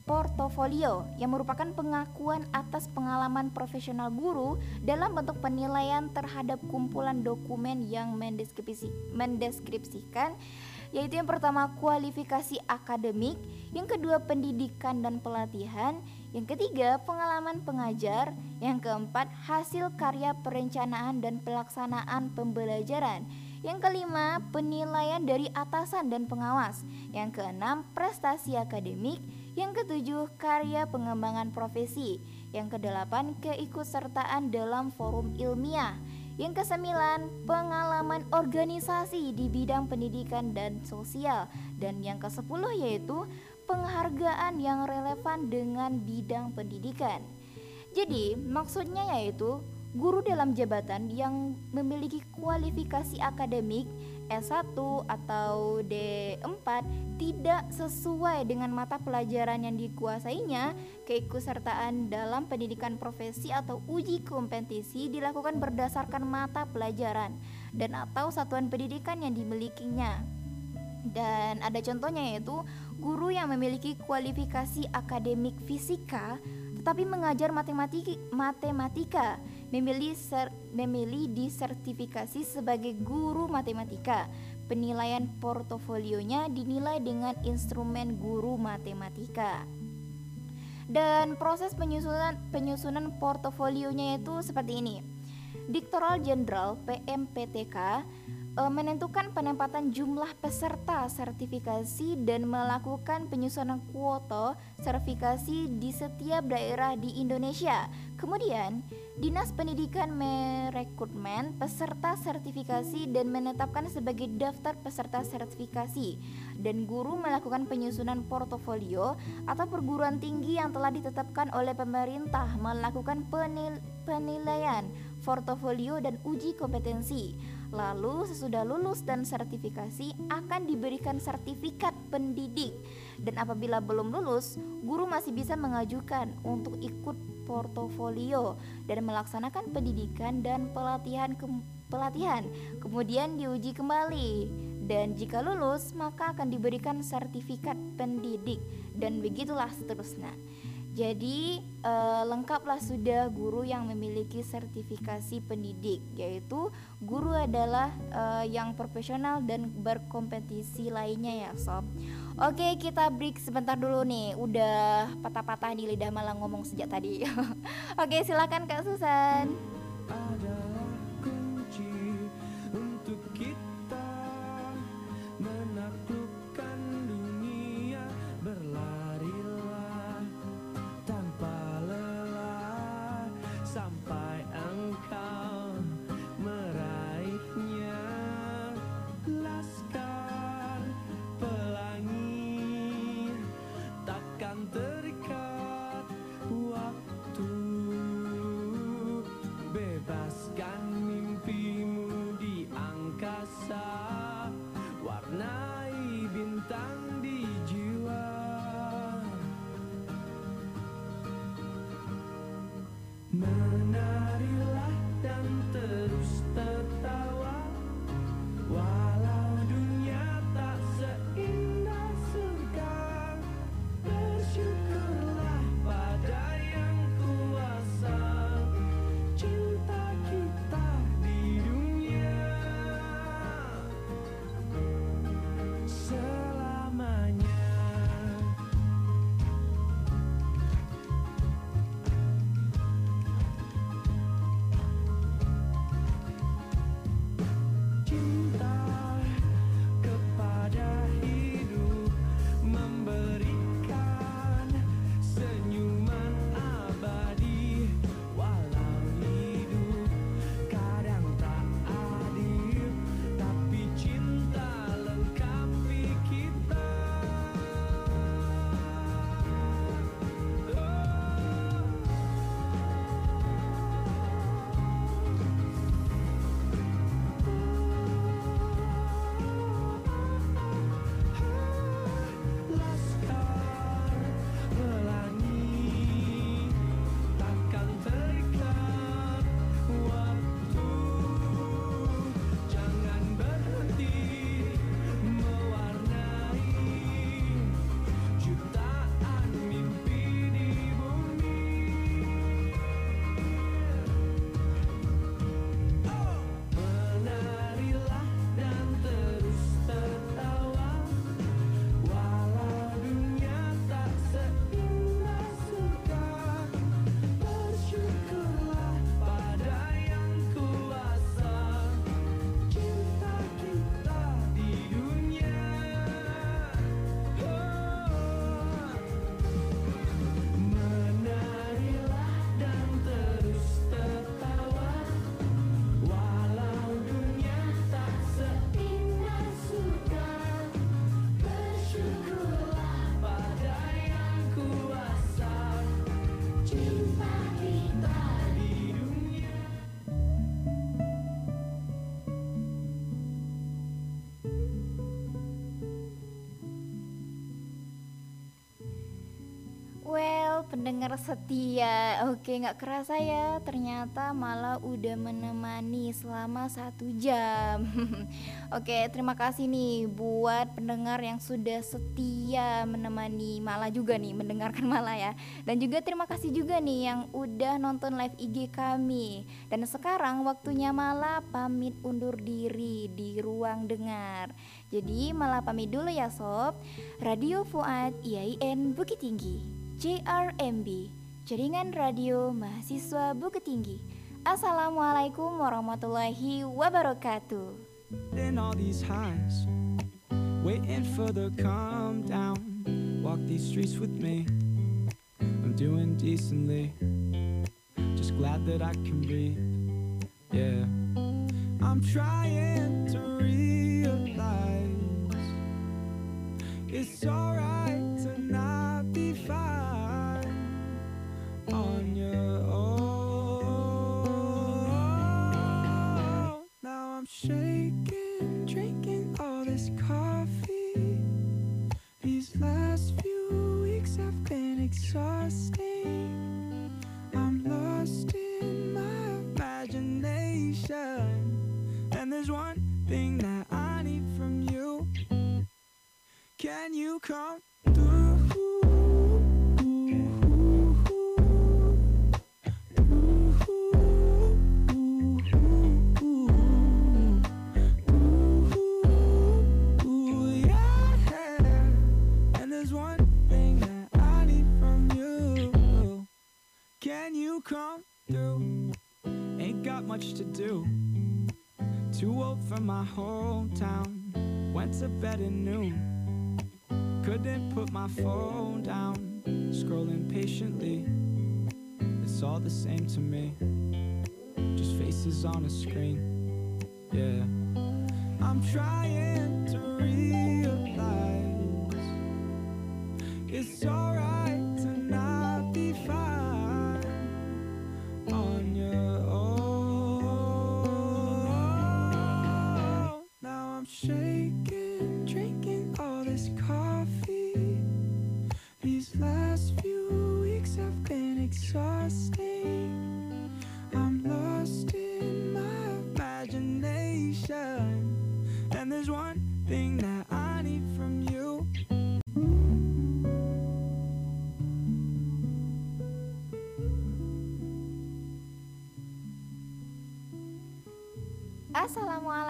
S1: portofolio yang merupakan pengakuan atas pengalaman profesional guru dalam bentuk penilaian terhadap kumpulan dokumen yang mendeskripsi, mendeskripsikan yaitu yang pertama kualifikasi akademik, yang kedua pendidikan dan pelatihan, yang ketiga pengalaman pengajar, yang keempat hasil karya perencanaan dan pelaksanaan pembelajaran, yang kelima, penilaian dari atasan dan pengawas. Yang keenam, prestasi akademik. Yang ketujuh, karya pengembangan profesi. Yang kedelapan, keikutsertaan dalam forum ilmiah. Yang kesembilan, pengalaman organisasi di bidang pendidikan dan sosial. Dan yang kesepuluh yaitu penghargaan yang relevan dengan bidang pendidikan. Jadi, maksudnya yaitu guru dalam jabatan yang memiliki kualifikasi akademik S1 atau D4 tidak sesuai dengan mata pelajaran yang dikuasainya, keikutsertaan dalam pendidikan profesi atau uji kompetisi dilakukan berdasarkan mata pelajaran dan atau satuan pendidikan yang dimilikinya. Dan ada contohnya yaitu guru yang memiliki kualifikasi akademik fisika tetapi mengajar matematika, matematika memilih ser, memilih disertifikasi sebagai guru matematika. Penilaian portofolionya dinilai dengan instrumen guru matematika. Dan proses penyusunan penyusunan portofolionya itu seperti ini. Diktoral Jenderal PMPTK e, menentukan penempatan jumlah peserta sertifikasi dan melakukan penyusunan kuota sertifikasi di setiap daerah di Indonesia. Kemudian, Dinas Pendidikan merekrutmen peserta sertifikasi dan menetapkan sebagai daftar peserta sertifikasi. Dan guru melakukan penyusunan portofolio atau perguruan tinggi yang telah ditetapkan oleh pemerintah melakukan penil penilaian portofolio dan uji kompetensi. Lalu sesudah lulus dan sertifikasi akan diberikan sertifikat pendidik. Dan apabila belum lulus, guru masih bisa mengajukan untuk ikut portofolio dan melaksanakan pendidikan dan pelatihan ke pelatihan, kemudian diuji kembali. Dan jika lulus, maka akan diberikan sertifikat pendidik dan begitulah seterusnya. Jadi uh, lengkaplah sudah guru yang memiliki sertifikasi pendidik, yaitu guru adalah uh, yang profesional dan berkompetisi lainnya ya sob. Oke kita break sebentar dulu nih, udah patah-patah di lidah malah ngomong sejak tadi. Oke silakan Kak Susan. Pendengar setia, oke nggak kerasa ya, ternyata malah udah menemani selama satu jam. oke, terima kasih nih buat pendengar yang sudah setia menemani Mala juga nih, mendengarkan Mala ya. Dan juga terima kasih juga nih yang udah nonton live IG kami. Dan sekarang waktunya Mala pamit undur diri di ruang dengar. Jadi Mala pamit dulu ya sob. Radio Fuad IAIN Bukit Tinggi. JRMB, Jaringan Radio Mahasiswa Bukit Tinggi. Assalamualaikum warahmatullahi wabarakatuh.
S4: in all these highs, waiting for the calm down. Walk these streets with me. I'm doing decently, just glad that I can breathe. Yeah, I'm trying to realize it's alright I'm shaking, drinking all this coffee. These last few weeks have been exhausting. I'm lost in my imagination. And there's one thing that I need from you. Can you come through? Can you come through? Ain't got much to do. Too old for my hometown. Went to bed at noon. Couldn't put my phone down. Scrolling patiently. It's all the same to me. Just faces on a screen. Yeah. I'm trying to realize it's alright shaking,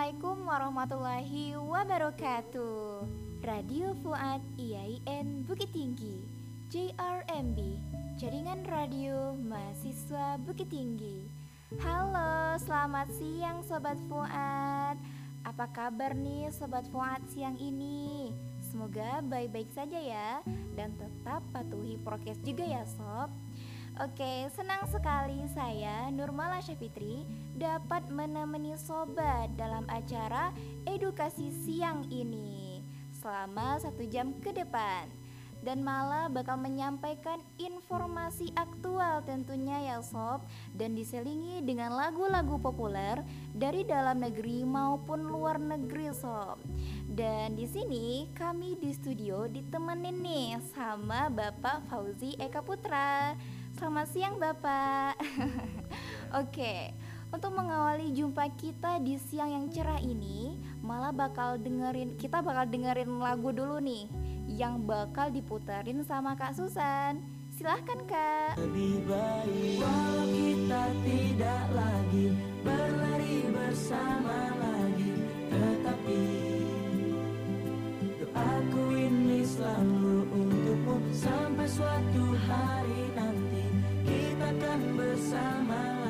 S1: Assalamualaikum warahmatullahi wabarakatuh. Radio Fuad IAIN Bukit Tinggi JRMB Jaringan Radio Mahasiswa Bukit Tinggi. Halo, selamat siang Sobat Fuad. Apa kabar nih Sobat Fuad siang ini? Semoga baik-baik saja ya Dan tetap patuhi prokes juga ya Sob Oke, senang sekali saya Nurmala Syafitri dapat menemani sobat dalam acara edukasi siang ini selama satu jam ke depan. Dan malah bakal menyampaikan informasi aktual tentunya ya sob dan diselingi dengan lagu-lagu populer dari dalam negeri maupun luar negeri sob. Dan di sini kami di studio ditemenin nih sama Bapak Fauzi Eka Putra Selamat siang Bapak. Oke untuk mengawali jumpa kita di siang yang cerah ini Malah bakal dengerin Kita bakal dengerin lagu dulu nih Yang bakal diputerin sama Kak Susan. Silahkan Kak.
S2: Lebih baik walau kita tidak lagi berlari bersama lagi. Tetapi doaku ini selalu untukmu Sampai suatu hari nanti kita akan bersama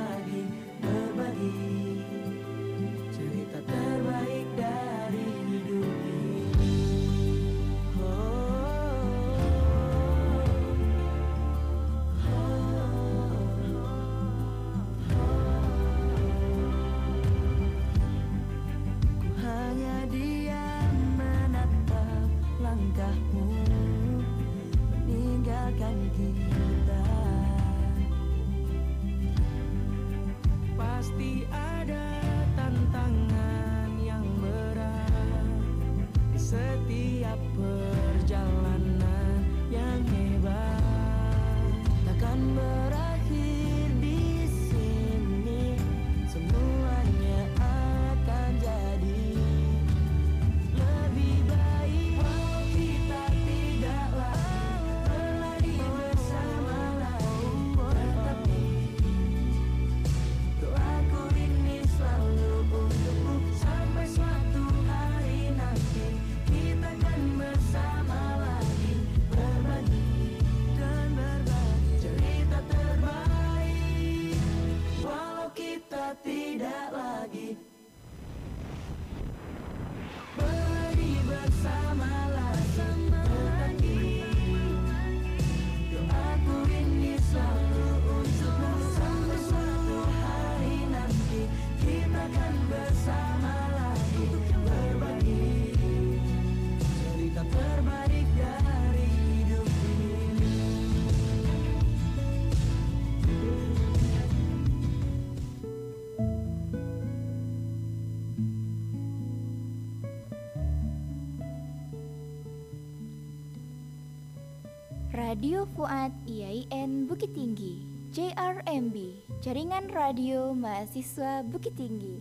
S1: Radio Fuad IAIN Bukit Tinggi JRMB Jaringan Radio Mahasiswa Bukit Tinggi.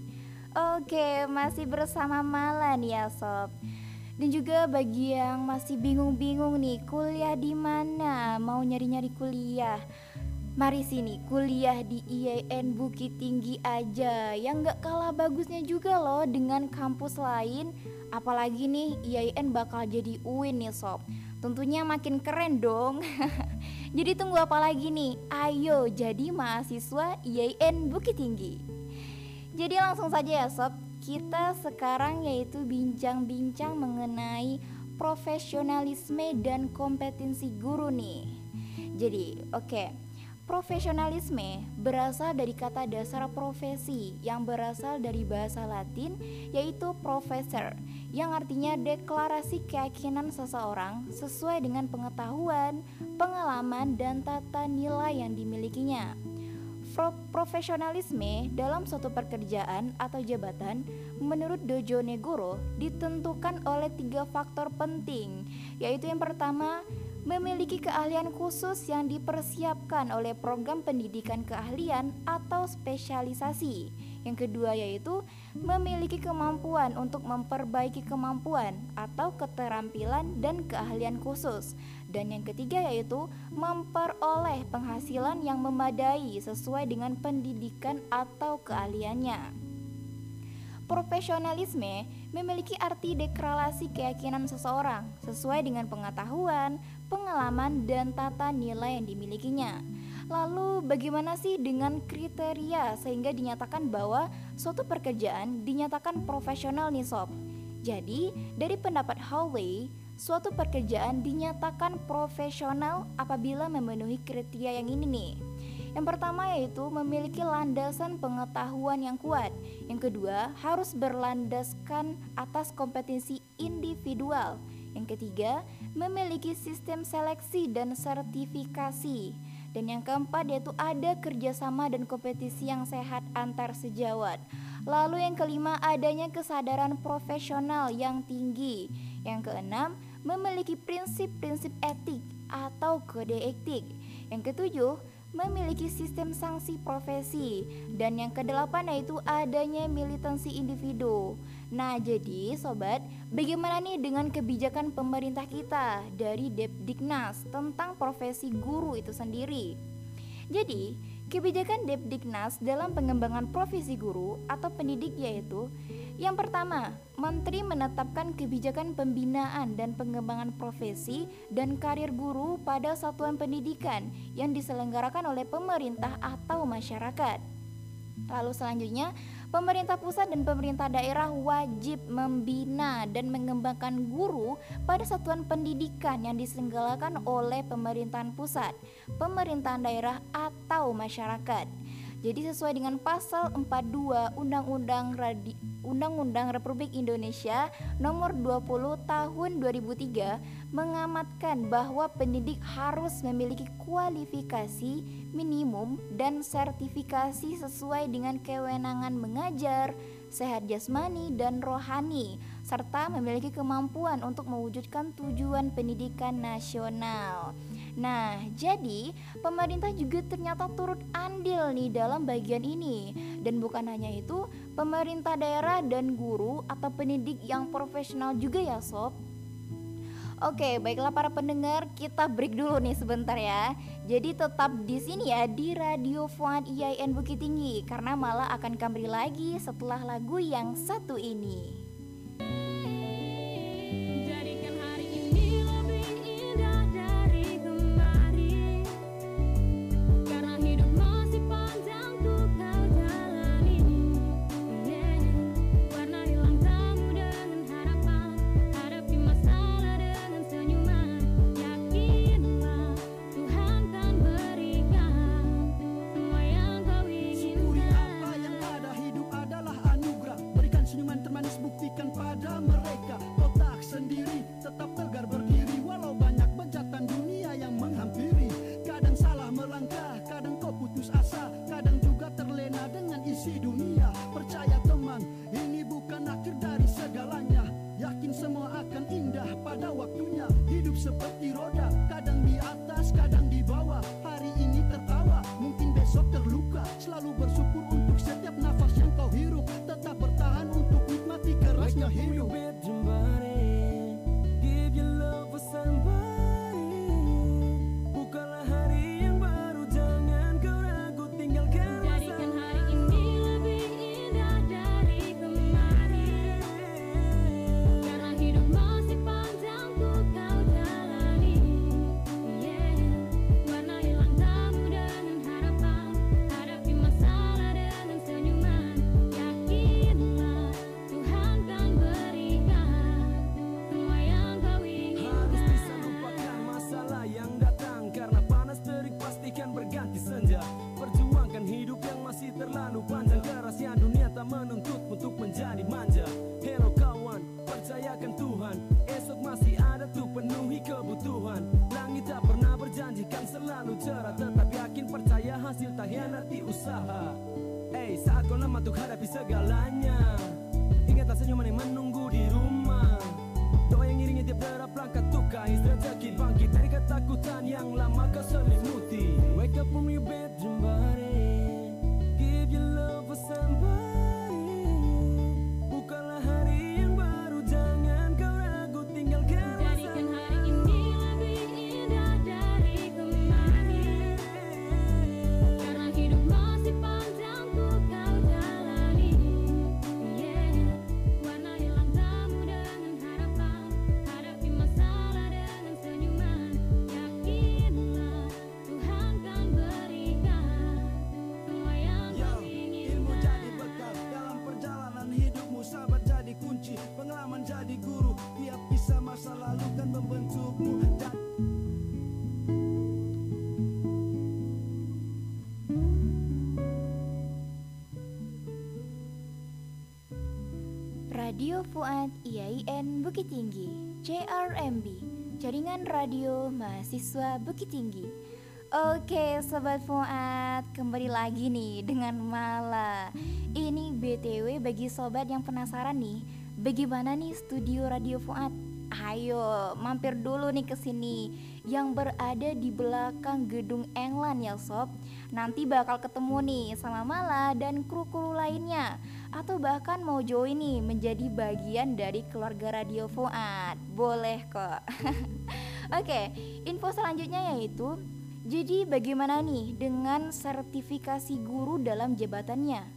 S1: Oke masih bersama Mala nih ya sob. Dan juga bagi yang masih bingung-bingung nih Kuliah di mana? Mau nyari-nyari kuliah? Mari sini kuliah di IAIN Bukit Tinggi aja. Yang gak kalah bagusnya juga loh dengan kampus lain. Apalagi nih IAIN bakal jadi UIN nih sob Tentunya makin keren dong Jadi tunggu apa lagi nih Ayo jadi mahasiswa IAIN Bukit Tinggi Jadi langsung saja ya sob kita sekarang yaitu bincang-bincang mengenai profesionalisme dan kompetensi guru nih. Jadi, oke. Profesionalisme berasal dari kata dasar profesi yang berasal dari bahasa Latin yaitu professor yang artinya deklarasi keyakinan seseorang sesuai dengan pengetahuan, pengalaman, dan tata nilai yang dimilikinya. Pro profesionalisme dalam suatu pekerjaan atau jabatan menurut Dojo Negoro ditentukan oleh tiga faktor penting yaitu yang pertama memiliki keahlian khusus yang dipersiapkan oleh program pendidikan keahlian atau spesialisasi. Yang kedua yaitu memiliki kemampuan untuk memperbaiki kemampuan atau keterampilan dan keahlian khusus. Dan yang ketiga yaitu memperoleh penghasilan yang memadai sesuai dengan pendidikan atau keahliannya. Profesionalisme memiliki arti deklarasi keyakinan seseorang sesuai dengan pengetahuan, pengalaman, dan tata nilai yang dimilikinya. Lalu, bagaimana sih dengan kriteria sehingga dinyatakan bahwa suatu pekerjaan dinyatakan profesional nih sob? Jadi, dari pendapat Howley, suatu pekerjaan dinyatakan profesional apabila memenuhi kriteria yang ini nih. Yang pertama yaitu memiliki landasan pengetahuan yang kuat. Yang kedua, harus berlandaskan atas kompetensi individual. Yang ketiga, memiliki sistem seleksi dan sertifikasi. Dan yang keempat yaitu ada kerjasama dan kompetisi yang sehat antar sejawat. Lalu yang kelima adanya kesadaran profesional yang tinggi. Yang keenam, memiliki prinsip-prinsip etik atau kode etik. Yang ketujuh, memiliki sistem sanksi profesi dan yang kedelapan yaitu adanya militansi individu. Nah, jadi sobat, bagaimana nih dengan kebijakan pemerintah kita dari Depdiknas tentang profesi guru itu sendiri? Jadi, kebijakan Depdiknas dalam pengembangan profesi guru atau pendidik yaitu yang pertama, Menteri menetapkan kebijakan pembinaan dan pengembangan profesi dan karir guru pada satuan pendidikan yang diselenggarakan oleh pemerintah atau masyarakat. Lalu selanjutnya, pemerintah pusat dan pemerintah daerah wajib membina dan mengembangkan guru pada satuan pendidikan yang diselenggarakan oleh pemerintahan pusat, pemerintahan daerah atau masyarakat. Jadi sesuai dengan pasal 42 Undang-Undang Radi Undang-Undang Republik Indonesia Nomor 20 Tahun 2003 mengamatkan bahwa pendidik harus memiliki kualifikasi minimum dan sertifikasi sesuai dengan kewenangan mengajar, sehat jasmani dan rohani serta memiliki kemampuan untuk mewujudkan tujuan pendidikan nasional. Nah, jadi pemerintah juga ternyata turut andil nih dalam bagian ini. Dan bukan hanya itu, pemerintah daerah dan guru atau pendidik yang profesional juga ya sob. Oke, baiklah para pendengar, kita break dulu nih sebentar ya. Jadi tetap di sini ya di Radio Fuad IAIN Bukit Tinggi karena malah akan kembali lagi setelah lagu yang satu ini. Fuad IAIN Bukit Tinggi JRMB Jaringan Radio Mahasiswa Bukit Tinggi. Oke Sobat Fuad Kembali lagi nih dengan Mala. Ini BTW bagi sobat yang penasaran nih Bagaimana nih studio Radio Fuad? Ayo mampir dulu nih ke sini. Yang berada di belakang gedung England ya sob. Nanti bakal ketemu nih sama Mala dan kru-kru lainnya atau bahkan mau join nih menjadi bagian dari keluarga Radio Fuad. Boleh kok. Oke, info selanjutnya yaitu jadi bagaimana nih dengan sertifikasi guru dalam jabatannya?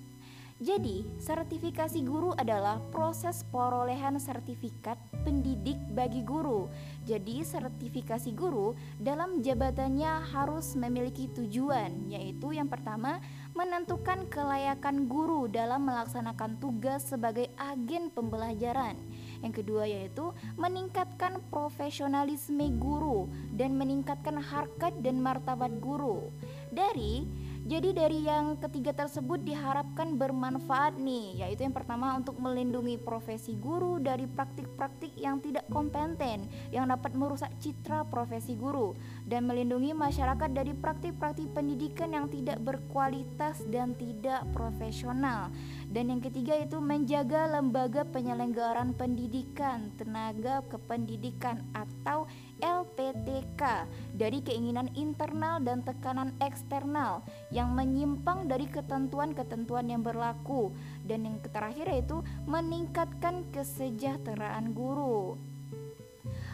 S1: Jadi, sertifikasi guru adalah proses perolehan sertifikat pendidik bagi guru. Jadi, sertifikasi guru dalam jabatannya harus memiliki tujuan, yaitu yang pertama, menentukan kelayakan guru dalam melaksanakan tugas sebagai agen pembelajaran. Yang kedua yaitu meningkatkan profesionalisme guru dan meningkatkan harkat dan martabat guru. Dari jadi dari yang ketiga tersebut diharapkan bermanfaat nih, yaitu yang pertama untuk melindungi profesi guru dari praktik-praktik yang tidak kompeten yang dapat merusak citra profesi guru dan melindungi masyarakat dari praktik-praktik pendidikan yang tidak berkualitas dan tidak profesional. Dan yang ketiga itu menjaga lembaga penyelenggaraan pendidikan, tenaga kependidikan atau LPTK dari keinginan internal dan tekanan eksternal yang menyimpang dari ketentuan-ketentuan yang berlaku dan yang terakhir yaitu meningkatkan kesejahteraan guru.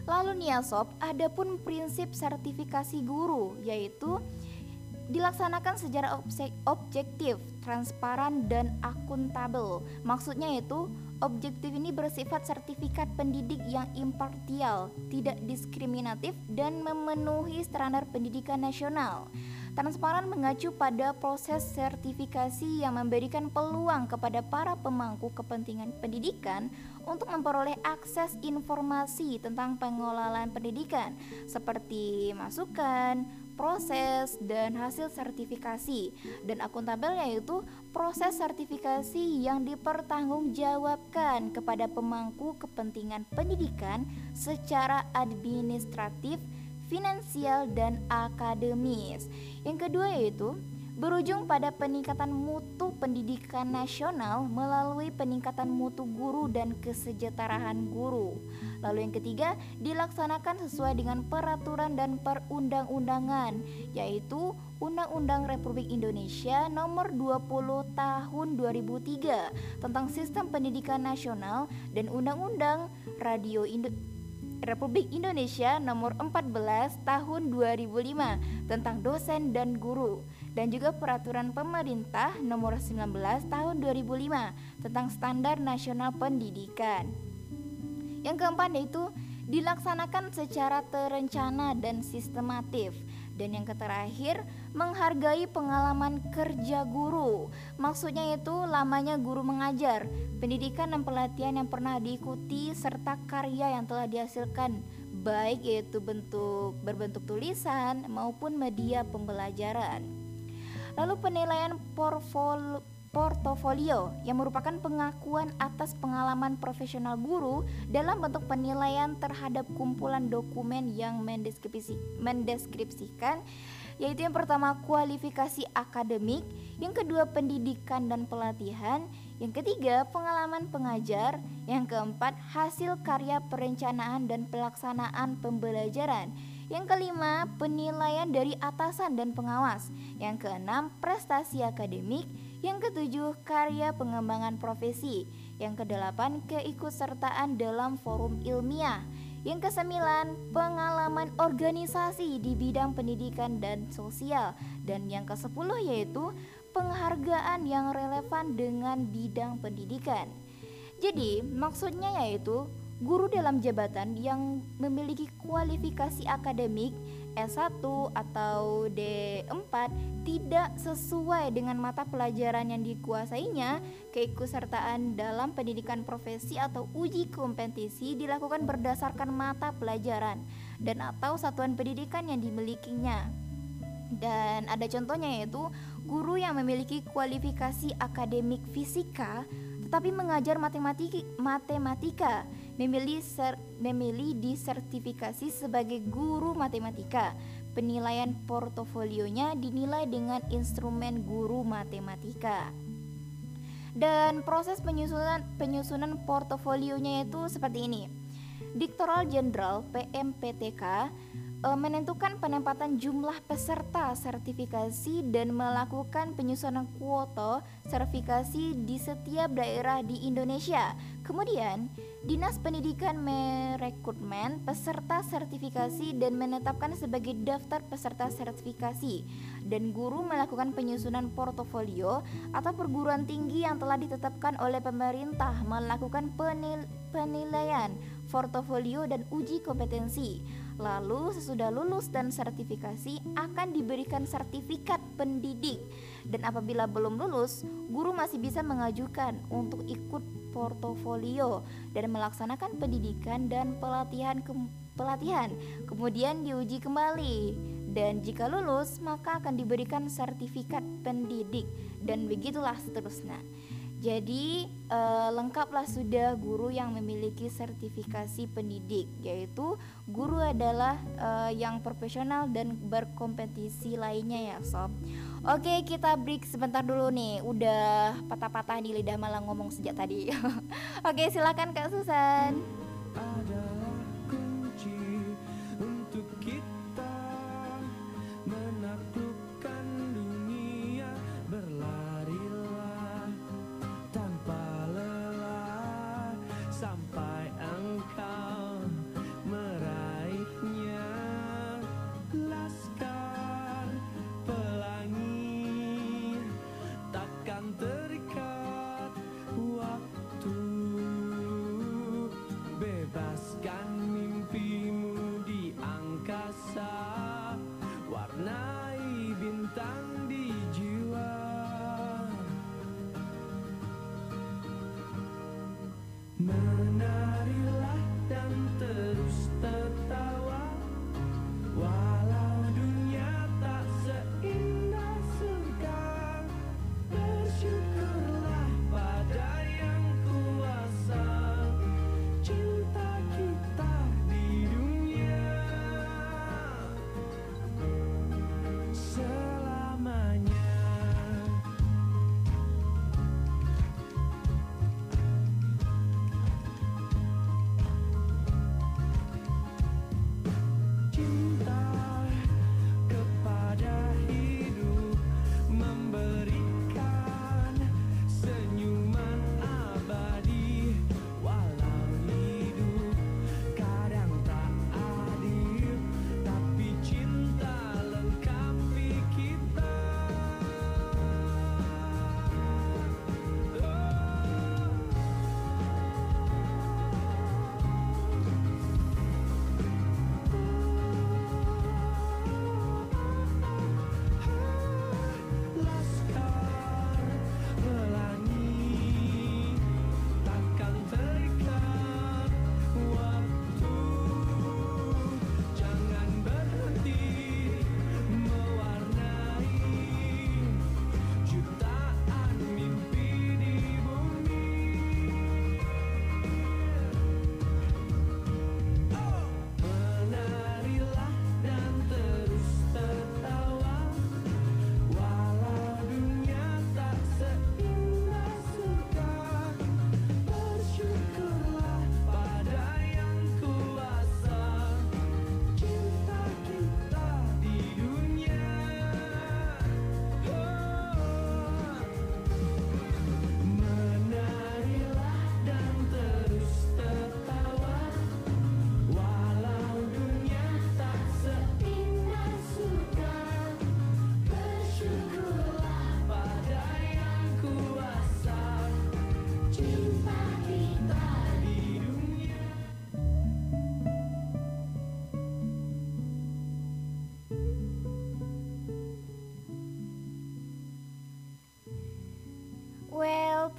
S1: Lalu nih ya ada pun prinsip sertifikasi guru yaitu dilaksanakan secara objektif, transparan dan akuntabel. Maksudnya itu objektif ini bersifat sertifikat pendidik yang impartial, tidak diskriminatif dan memenuhi standar pendidikan nasional. Transparan mengacu pada proses sertifikasi yang memberikan peluang kepada para pemangku kepentingan pendidikan untuk memperoleh akses informasi tentang pengelolaan pendidikan seperti masukan, proses dan hasil sertifikasi dan akuntabel yaitu proses sertifikasi yang dipertanggungjawabkan kepada pemangku kepentingan pendidikan secara administratif, finansial dan akademis. Yang kedua yaitu berujung pada peningkatan mutu pendidikan nasional melalui peningkatan mutu guru dan kesejahteraan guru. Lalu yang ketiga, dilaksanakan sesuai dengan peraturan dan perundang-undangan, yaitu Undang-Undang Republik Indonesia Nomor 20 Tahun 2003 tentang Sistem Pendidikan Nasional dan Undang-Undang Radio Indo Republik Indonesia Nomor 14 Tahun 2005 tentang dosen dan guru dan juga peraturan pemerintah nomor 19 tahun 2005 tentang standar nasional pendidikan. Yang keempat yaitu dilaksanakan secara terencana dan sistematif. Dan yang terakhir, menghargai pengalaman kerja guru. Maksudnya itu lamanya guru mengajar, pendidikan dan pelatihan yang pernah diikuti serta karya yang telah dihasilkan baik yaitu bentuk berbentuk tulisan maupun media pembelajaran. Lalu penilaian portfolio portofolio yang merupakan pengakuan atas pengalaman profesional guru dalam bentuk penilaian terhadap kumpulan dokumen yang mendeskripsi, mendeskripsikan yaitu yang pertama kualifikasi akademik, yang kedua pendidikan dan pelatihan, yang ketiga pengalaman pengajar, yang keempat hasil karya perencanaan dan pelaksanaan pembelajaran. Yang kelima, penilaian dari atasan dan pengawas. Yang keenam, prestasi akademik. Yang ketujuh, karya pengembangan profesi. Yang kedelapan, keikutsertaan dalam forum ilmiah. Yang kesembilan, pengalaman organisasi di bidang pendidikan dan sosial. Dan yang kesepuluh yaitu penghargaan yang relevan dengan bidang pendidikan. Jadi, maksudnya yaitu guru dalam jabatan yang memiliki kualifikasi akademik S1 atau D4 tidak sesuai dengan mata pelajaran yang dikuasainya, keikutsertaan dalam pendidikan profesi atau uji kompetisi dilakukan berdasarkan mata pelajaran dan atau satuan pendidikan yang dimilikinya. Dan ada contohnya yaitu guru yang memiliki kualifikasi akademik fisika tetapi mengajar matematika, matematika memilih ser, memilih disertifikasi sebagai guru matematika. Penilaian portofolionya dinilai dengan instrumen guru matematika. Dan proses penyusunan penyusunan portofolionya itu seperti ini. Diktoral Jenderal PMPTK e, menentukan penempatan jumlah peserta sertifikasi dan melakukan penyusunan kuota sertifikasi di setiap daerah di Indonesia. Kemudian, Dinas Pendidikan merekrutmen peserta sertifikasi dan menetapkan sebagai daftar peserta sertifikasi. Dan guru melakukan penyusunan portofolio atau perguruan tinggi yang telah ditetapkan oleh pemerintah melakukan penil penilaian portofolio dan uji kompetensi. Lalu sesudah lulus dan sertifikasi akan diberikan sertifikat pendidik. Dan apabila belum lulus, guru masih bisa mengajukan untuk ikut portofolio dan melaksanakan pendidikan dan pelatihan ke pelatihan. Kemudian diuji kembali dan jika lulus maka akan diberikan sertifikat pendidik dan begitulah seterusnya. Jadi eh, lengkaplah sudah guru yang memiliki sertifikasi pendidik, yaitu guru adalah eh, yang profesional dan berkompetisi lainnya ya sob. Oke kita break sebentar dulu nih, udah patah-patah nih lidah malah ngomong sejak tadi. Oke silakan Kak Susan.
S3: adalah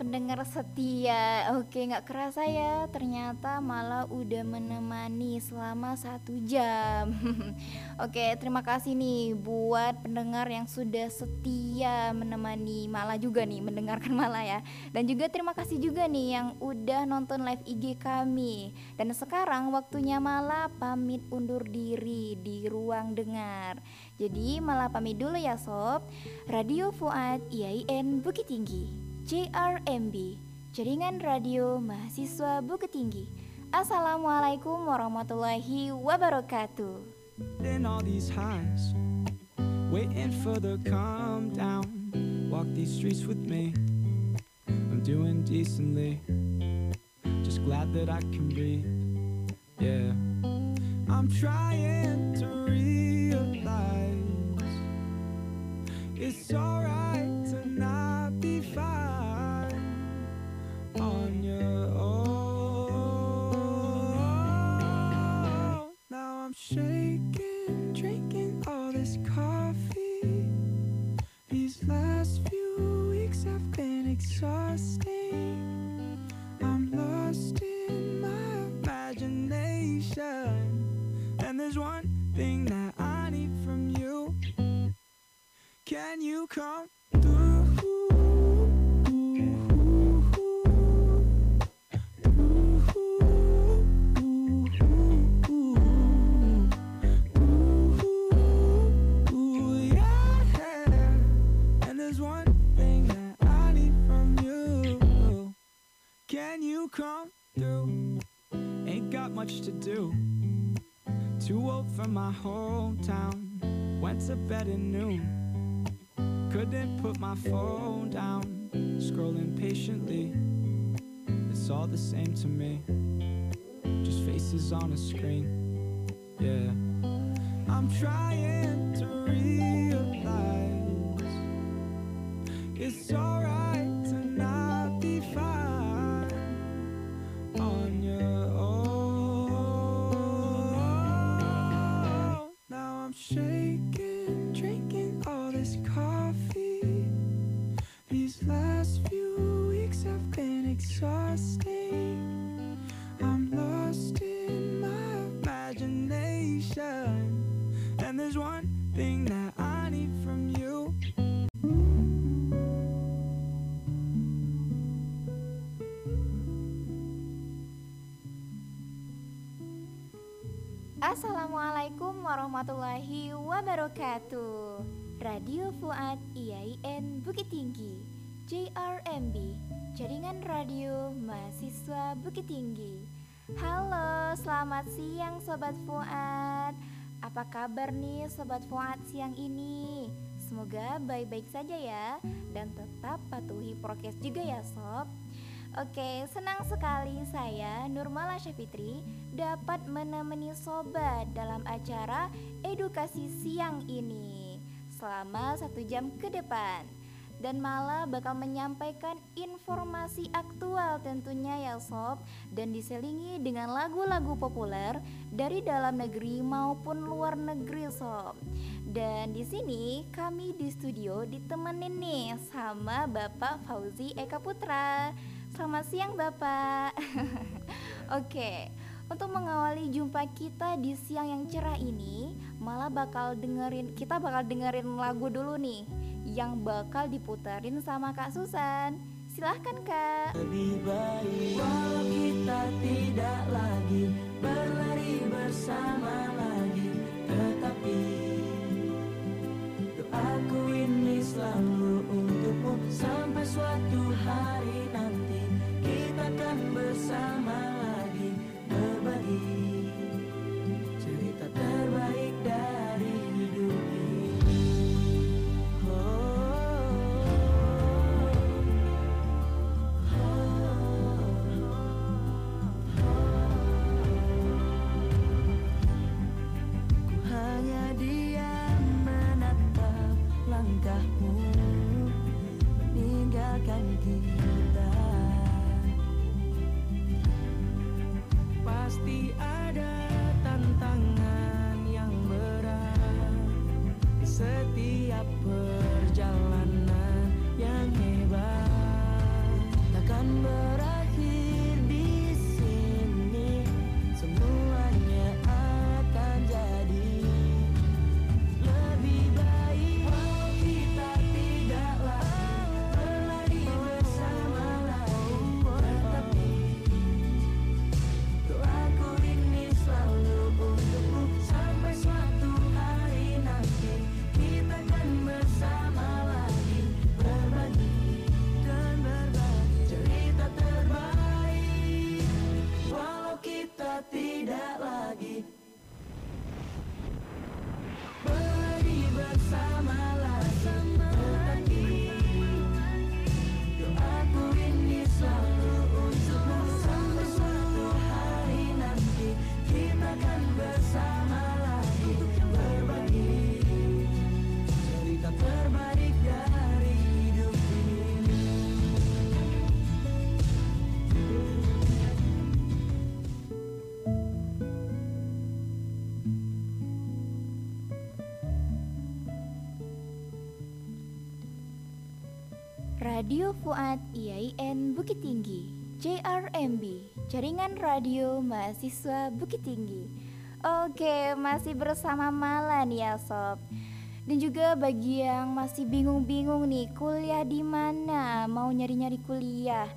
S1: pendengar setia. Oke nggak kerasa ya Ternyata malah udah menemani selama satu jam. Oke terima kasih nih Buat pendengar yang sudah setia Menemani Mala juga nih Mendengarkan Mala ya. Dan juga terima kasih juga nih Yang udah nonton live IG kami. Dan sekarang waktunya Mala pamit undur diri Di ruang dengar. Jadi Mala pamit dulu ya sob. Radio Fuad IAIN Bukit Tinggi JRMB Jaringan Radio Mahasiswa Bukit Tinggi Assalamualaikum warahmatullahi wabarakatuh
S4: in all these highs, waiting for the calm down. Walk these streets with me. I'm doing decently, just glad that I can breathe. Yeah, I'm trying to realize it's alright I'm shaking, drinking all this coffee. These last few weeks have been exhausting. I'm lost in
S1: Bukit Tinggi. Halo, selamat siang Sobat Fuad. Apa kabar nih Sobat Fuad siang ini? Semoga baik-baik saja ya Dan tetap patuhi prokes juga ya Sob. Oke, senang sekali saya Nurmala Syafitri dapat menemani sobat dalam acara edukasi siang ini selama satu jam ke depan dan malah bakal menyampaikan informasi aktual tentunya ya sob. Dan diselingi dengan lagu-lagu populer dari dalam negeri maupun luar negeri sob. Dan di sini kami di studio ditemenin nih sama Bapak Fauzi Eka Putra. Selamat siang Bapak. Oke untuk mengawali jumpa kita di siang yang cerah ini Malah bakal dengerin Kita bakal dengerin lagu dulu nih Yang bakal diputerin sama Kak Susan. Silahkan Kak.
S2: Lebih baik walau kita tidak lagi berlari bersama lagi. Tetapi doaku ini selalu untukmu Sampai suatu hari nanti. Kita akan bersama lagi Meninggalkan kita. Pasti ada tantangan yang berat setiap perjalanan yang hebat
S1: Radio Fuad IAIN Bukit Tinggi JRMB Jaringan Radio Mahasiswa Bukit Tinggi. Oke masih bersama Mala ya sob. Dan juga bagi yang masih bingung-bingung nih kuliah di mana? Mau nyari-nyari kuliah?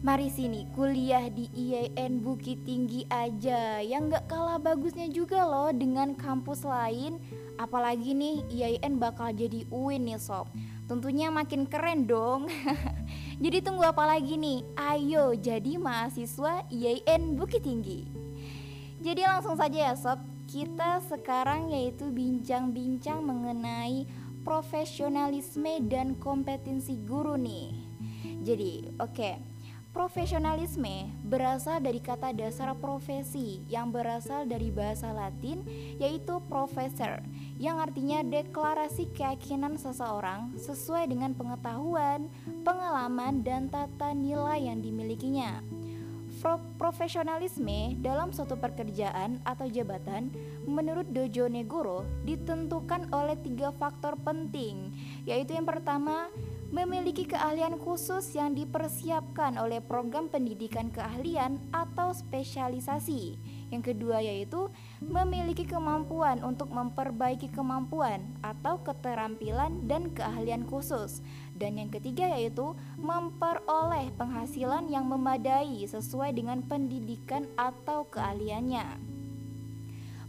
S1: Mari sini kuliah di IAIN Bukit Tinggi aja. Yang gak kalah bagusnya juga loh dengan kampus lain. Apalagi nih IAIN bakal jadi UIN nih sob Tentunya makin keren dong. Jadi tunggu apa lagi nih? Ayo jadi mahasiswa IAIN Bukit Tinggi. Jadi langsung saja ya sob. Kita sekarang yaitu bincang-bincang mengenai profesionalisme dan kompetensi guru nih. Jadi oke. okay Profesionalisme berasal dari kata dasar profesi yang berasal dari bahasa Latin yaitu professor yang artinya deklarasi keyakinan seseorang sesuai dengan pengetahuan, pengalaman, dan tata nilai yang dimilikinya. Pro profesionalisme dalam suatu pekerjaan atau jabatan menurut Dojo Negoro ditentukan oleh tiga faktor penting yaitu yang pertama memiliki keahlian khusus yang dipersiapkan oleh program pendidikan keahlian atau spesialisasi. Yang kedua yaitu memiliki kemampuan untuk memperbaiki kemampuan atau keterampilan dan keahlian khusus. Dan yang ketiga yaitu memperoleh penghasilan yang memadai sesuai dengan pendidikan atau keahliannya.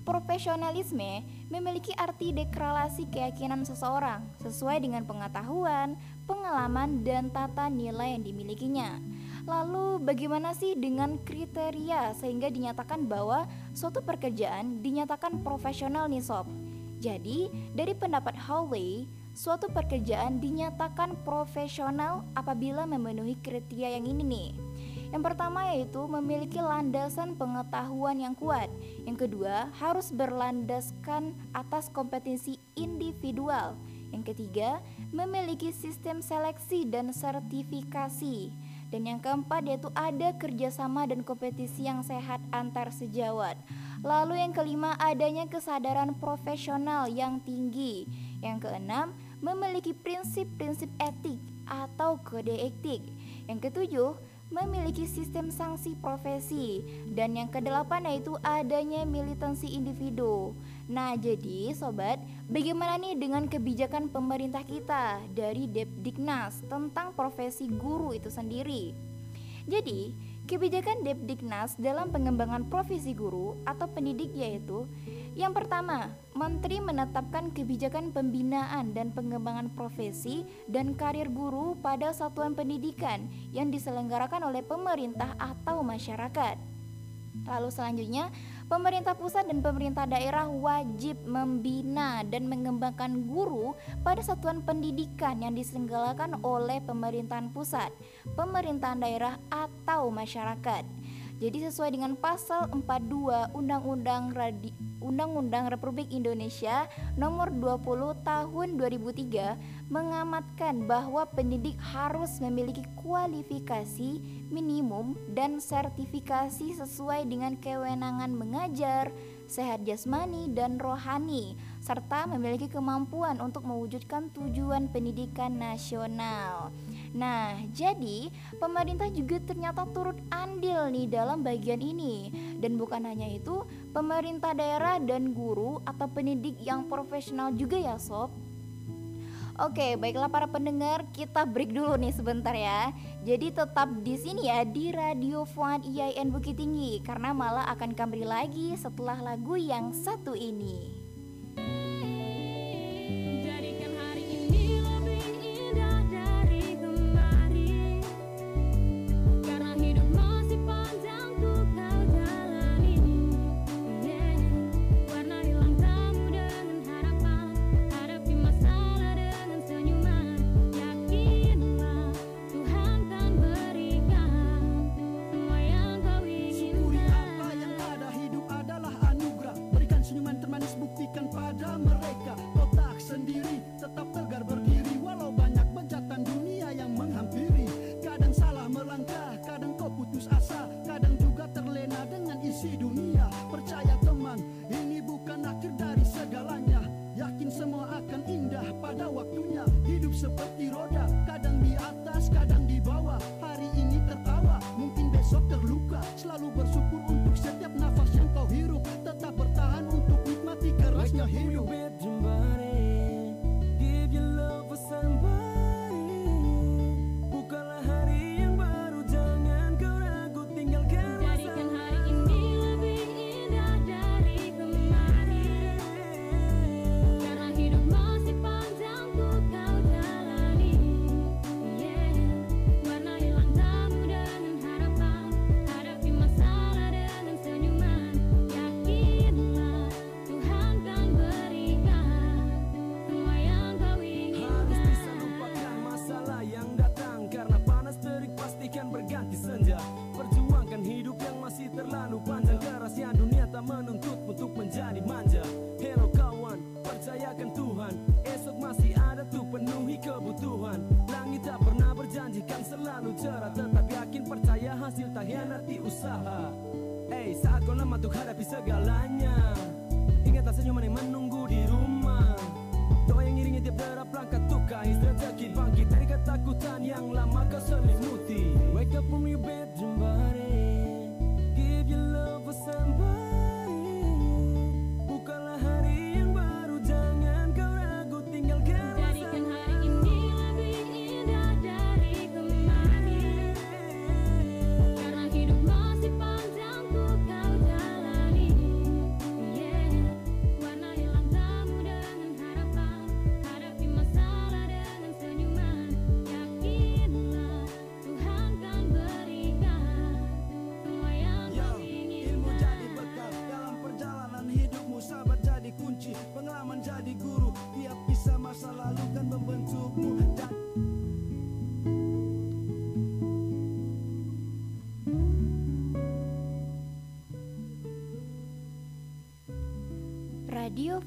S1: Profesionalisme memiliki arti deklarasi keyakinan seseorang sesuai dengan pengetahuan, pengalaman, dan tata nilai yang dimilikinya. Lalu, bagaimana sih dengan kriteria sehingga dinyatakan bahwa suatu pekerjaan dinyatakan profesional nih sob? Jadi, dari pendapat Howley, suatu pekerjaan dinyatakan profesional apabila memenuhi kriteria yang ini nih. Yang pertama yaitu memiliki landasan pengetahuan yang kuat. Yang kedua, harus berlandaskan atas kompetensi individual. Yang ketiga, memiliki sistem seleksi dan sertifikasi. Dan yang keempat yaitu ada kerjasama dan kompetisi yang sehat antar sejawat. Lalu yang kelima adanya kesadaran profesional yang tinggi. Yang keenam memiliki prinsip-prinsip etik atau kode etik. Yang ketujuh memiliki sistem sanksi profesi dan yang kedelapan yaitu adanya militansi individu. Nah, jadi sobat, bagaimana nih dengan kebijakan pemerintah kita dari Depdiknas tentang profesi guru itu sendiri? Jadi, kebijakan Depdiknas dalam pengembangan profesi guru atau pendidik yaitu yang pertama, Menteri menetapkan kebijakan pembinaan dan pengembangan profesi dan karir guru pada satuan pendidikan yang diselenggarakan oleh pemerintah atau masyarakat. Lalu selanjutnya, pemerintah pusat dan pemerintah daerah wajib membina dan mengembangkan guru pada satuan pendidikan yang diselenggarakan oleh pemerintahan pusat, pemerintahan daerah atau masyarakat. Jadi sesuai dengan pasal 42 Undang-Undang Radi Undang-Undang Republik Indonesia Nomor 20 Tahun 2003 mengamatkan bahwa pendidik harus memiliki kualifikasi minimum dan sertifikasi sesuai dengan kewenangan mengajar, sehat jasmani dan rohani serta memiliki kemampuan untuk mewujudkan tujuan pendidikan nasional. Nah, jadi pemerintah juga ternyata turut andil nih dalam bagian ini. Dan bukan hanya itu, pemerintah daerah dan guru atau pendidik yang profesional juga ya sob. Oke, baiklah para pendengar, kita break dulu nih sebentar ya. Jadi tetap di sini ya di Radio Fuad IAIN Bukit Tinggi karena malah akan kembali lagi setelah lagu yang satu ini.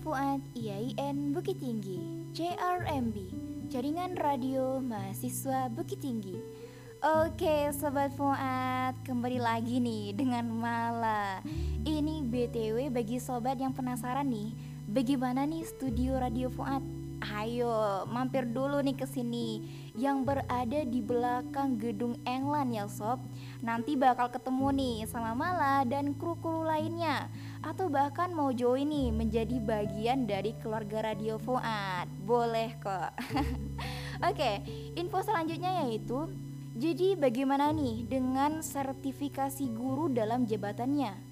S1: Fuad IAIN Bukit Tinggi JRMB Jaringan Radio Mahasiswa Bukit Tinggi. Oke Sobat Fuad Kembali lagi nih dengan Mala. Ini BTW bagi sobat yang penasaran nih Bagaimana nih studio Radio Fuad? Ayo mampir dulu nih ke sini. Yang berada di belakang gedung England ya sob. Nanti bakal ketemu nih sama Mala dan kru-kru lainnya atau bahkan mau join nih menjadi bagian dari keluarga Radio Fuad. Boleh kok. Oke, info selanjutnya yaitu jadi bagaimana nih dengan sertifikasi guru dalam jabatannya?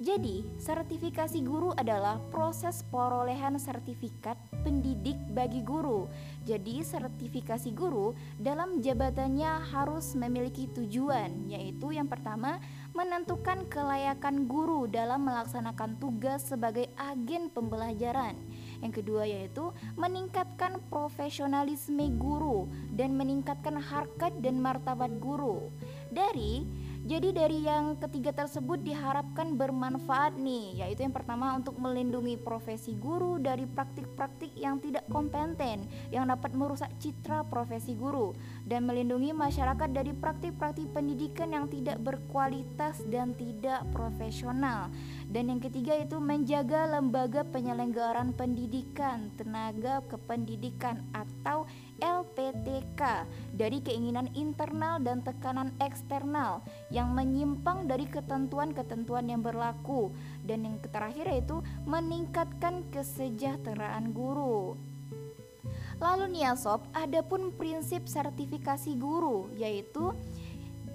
S1: Jadi, sertifikasi guru adalah proses perolehan sertifikat pendidik bagi guru. Jadi, sertifikasi guru dalam jabatannya harus memiliki tujuan, yaitu yang pertama, menentukan kelayakan guru dalam melaksanakan tugas sebagai agen pembelajaran. Yang kedua yaitu meningkatkan profesionalisme guru dan meningkatkan harkat dan martabat guru. Dari jadi dari yang ketiga tersebut diharapkan bermanfaat nih, yaitu yang pertama untuk melindungi profesi guru dari praktik-praktik yang tidak kompeten yang dapat merusak citra profesi guru dan melindungi masyarakat dari praktik-praktik pendidikan yang tidak berkualitas dan tidak profesional. Dan yang ketiga itu menjaga lembaga penyelenggaraan pendidikan, tenaga kependidikan atau LPTK dari keinginan internal dan tekanan eksternal yang menyimpang dari ketentuan-ketentuan yang berlaku dan yang terakhir yaitu meningkatkan kesejahteraan guru. Lalu nih ya sob, ada pun prinsip sertifikasi guru yaitu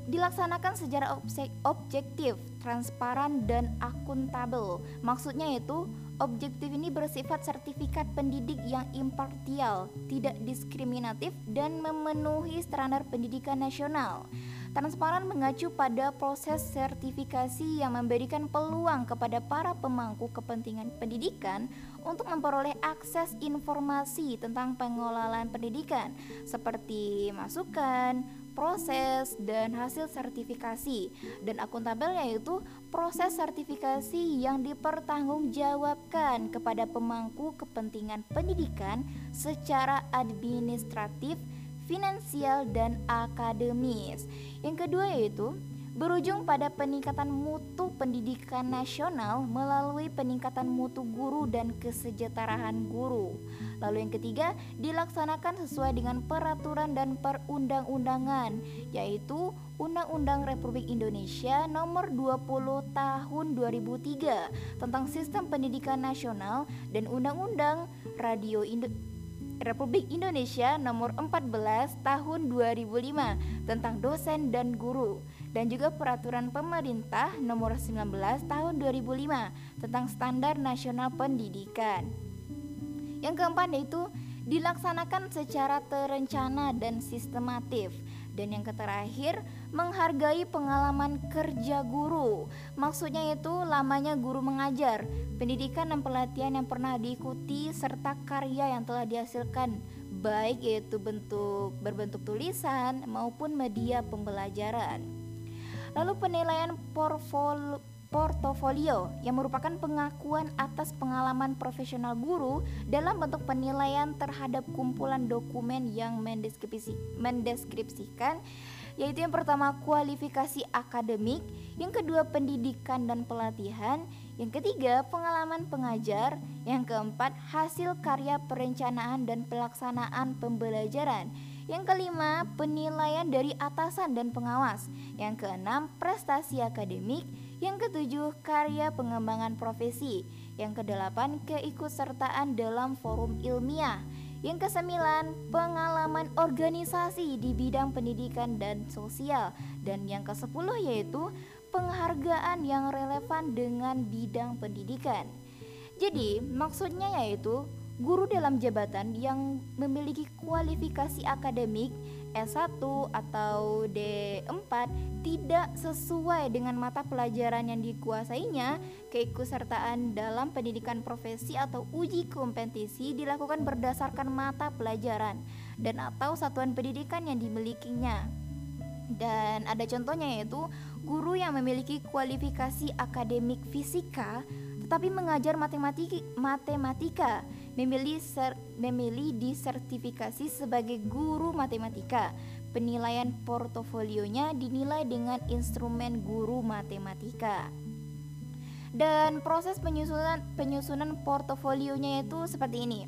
S1: dilaksanakan secara objektif, transparan dan akuntabel. Maksudnya itu objektif ini bersifat sertifikat pendidik yang impartial, tidak diskriminatif dan memenuhi standar pendidikan nasional. Transparan mengacu pada proses sertifikasi yang memberikan peluang kepada para pemangku kepentingan pendidikan untuk memperoleh akses informasi tentang pengelolaan pendidikan seperti masukan, proses dan hasil sertifikasi dan akuntabel yaitu proses sertifikasi yang dipertanggungjawabkan kepada pemangku kepentingan pendidikan secara administratif, finansial dan akademis. Yang kedua yaitu berujung pada peningkatan mutu pendidikan nasional melalui peningkatan mutu guru dan kesejahteraan guru. Lalu yang ketiga, dilaksanakan sesuai dengan peraturan dan perundang-undangan, yaitu Undang-Undang Republik Indonesia Nomor 20 Tahun 2003 tentang Sistem Pendidikan Nasional dan Undang-Undang Radio Indo Republik Indonesia Nomor 14 Tahun 2005 tentang dosen dan guru dan juga peraturan pemerintah nomor 19 tahun 2005 tentang standar nasional pendidikan. Yang keempat yaitu dilaksanakan secara terencana dan sistematif. Dan yang terakhir, menghargai pengalaman kerja guru. Maksudnya itu lamanya guru mengajar, pendidikan dan pelatihan yang pernah diikuti serta karya yang telah dihasilkan baik yaitu bentuk berbentuk tulisan maupun media pembelajaran. Lalu penilaian portfolio portofolio yang merupakan pengakuan atas pengalaman profesional guru dalam bentuk penilaian terhadap kumpulan dokumen yang mendeskripsi, mendeskripsikan yaitu yang pertama kualifikasi akademik, yang kedua pendidikan dan pelatihan, yang ketiga pengalaman pengajar, yang keempat hasil karya perencanaan dan pelaksanaan pembelajaran, yang kelima, penilaian dari atasan dan pengawas. Yang keenam, prestasi akademik. Yang ketujuh, karya pengembangan profesi. Yang kedelapan, keikutsertaan dalam forum ilmiah. Yang kesembilan, pengalaman organisasi di bidang pendidikan dan sosial. Dan yang kesepuluh yaitu penghargaan yang relevan dengan bidang pendidikan. Jadi, maksudnya yaitu guru dalam jabatan yang memiliki kualifikasi akademik S1 atau D4 tidak sesuai dengan mata pelajaran yang dikuasainya, keikutsertaan dalam pendidikan profesi atau uji kompetisi dilakukan berdasarkan mata pelajaran dan atau satuan pendidikan yang dimilikinya. Dan ada contohnya yaitu guru yang memiliki kualifikasi akademik fisika tetapi mengajar matematika, matematika memilih ser, memilih disertifikasi sebagai guru matematika. Penilaian portofolionya dinilai dengan instrumen guru matematika. Dan proses penyusunan penyusunan portofolionya itu seperti ini.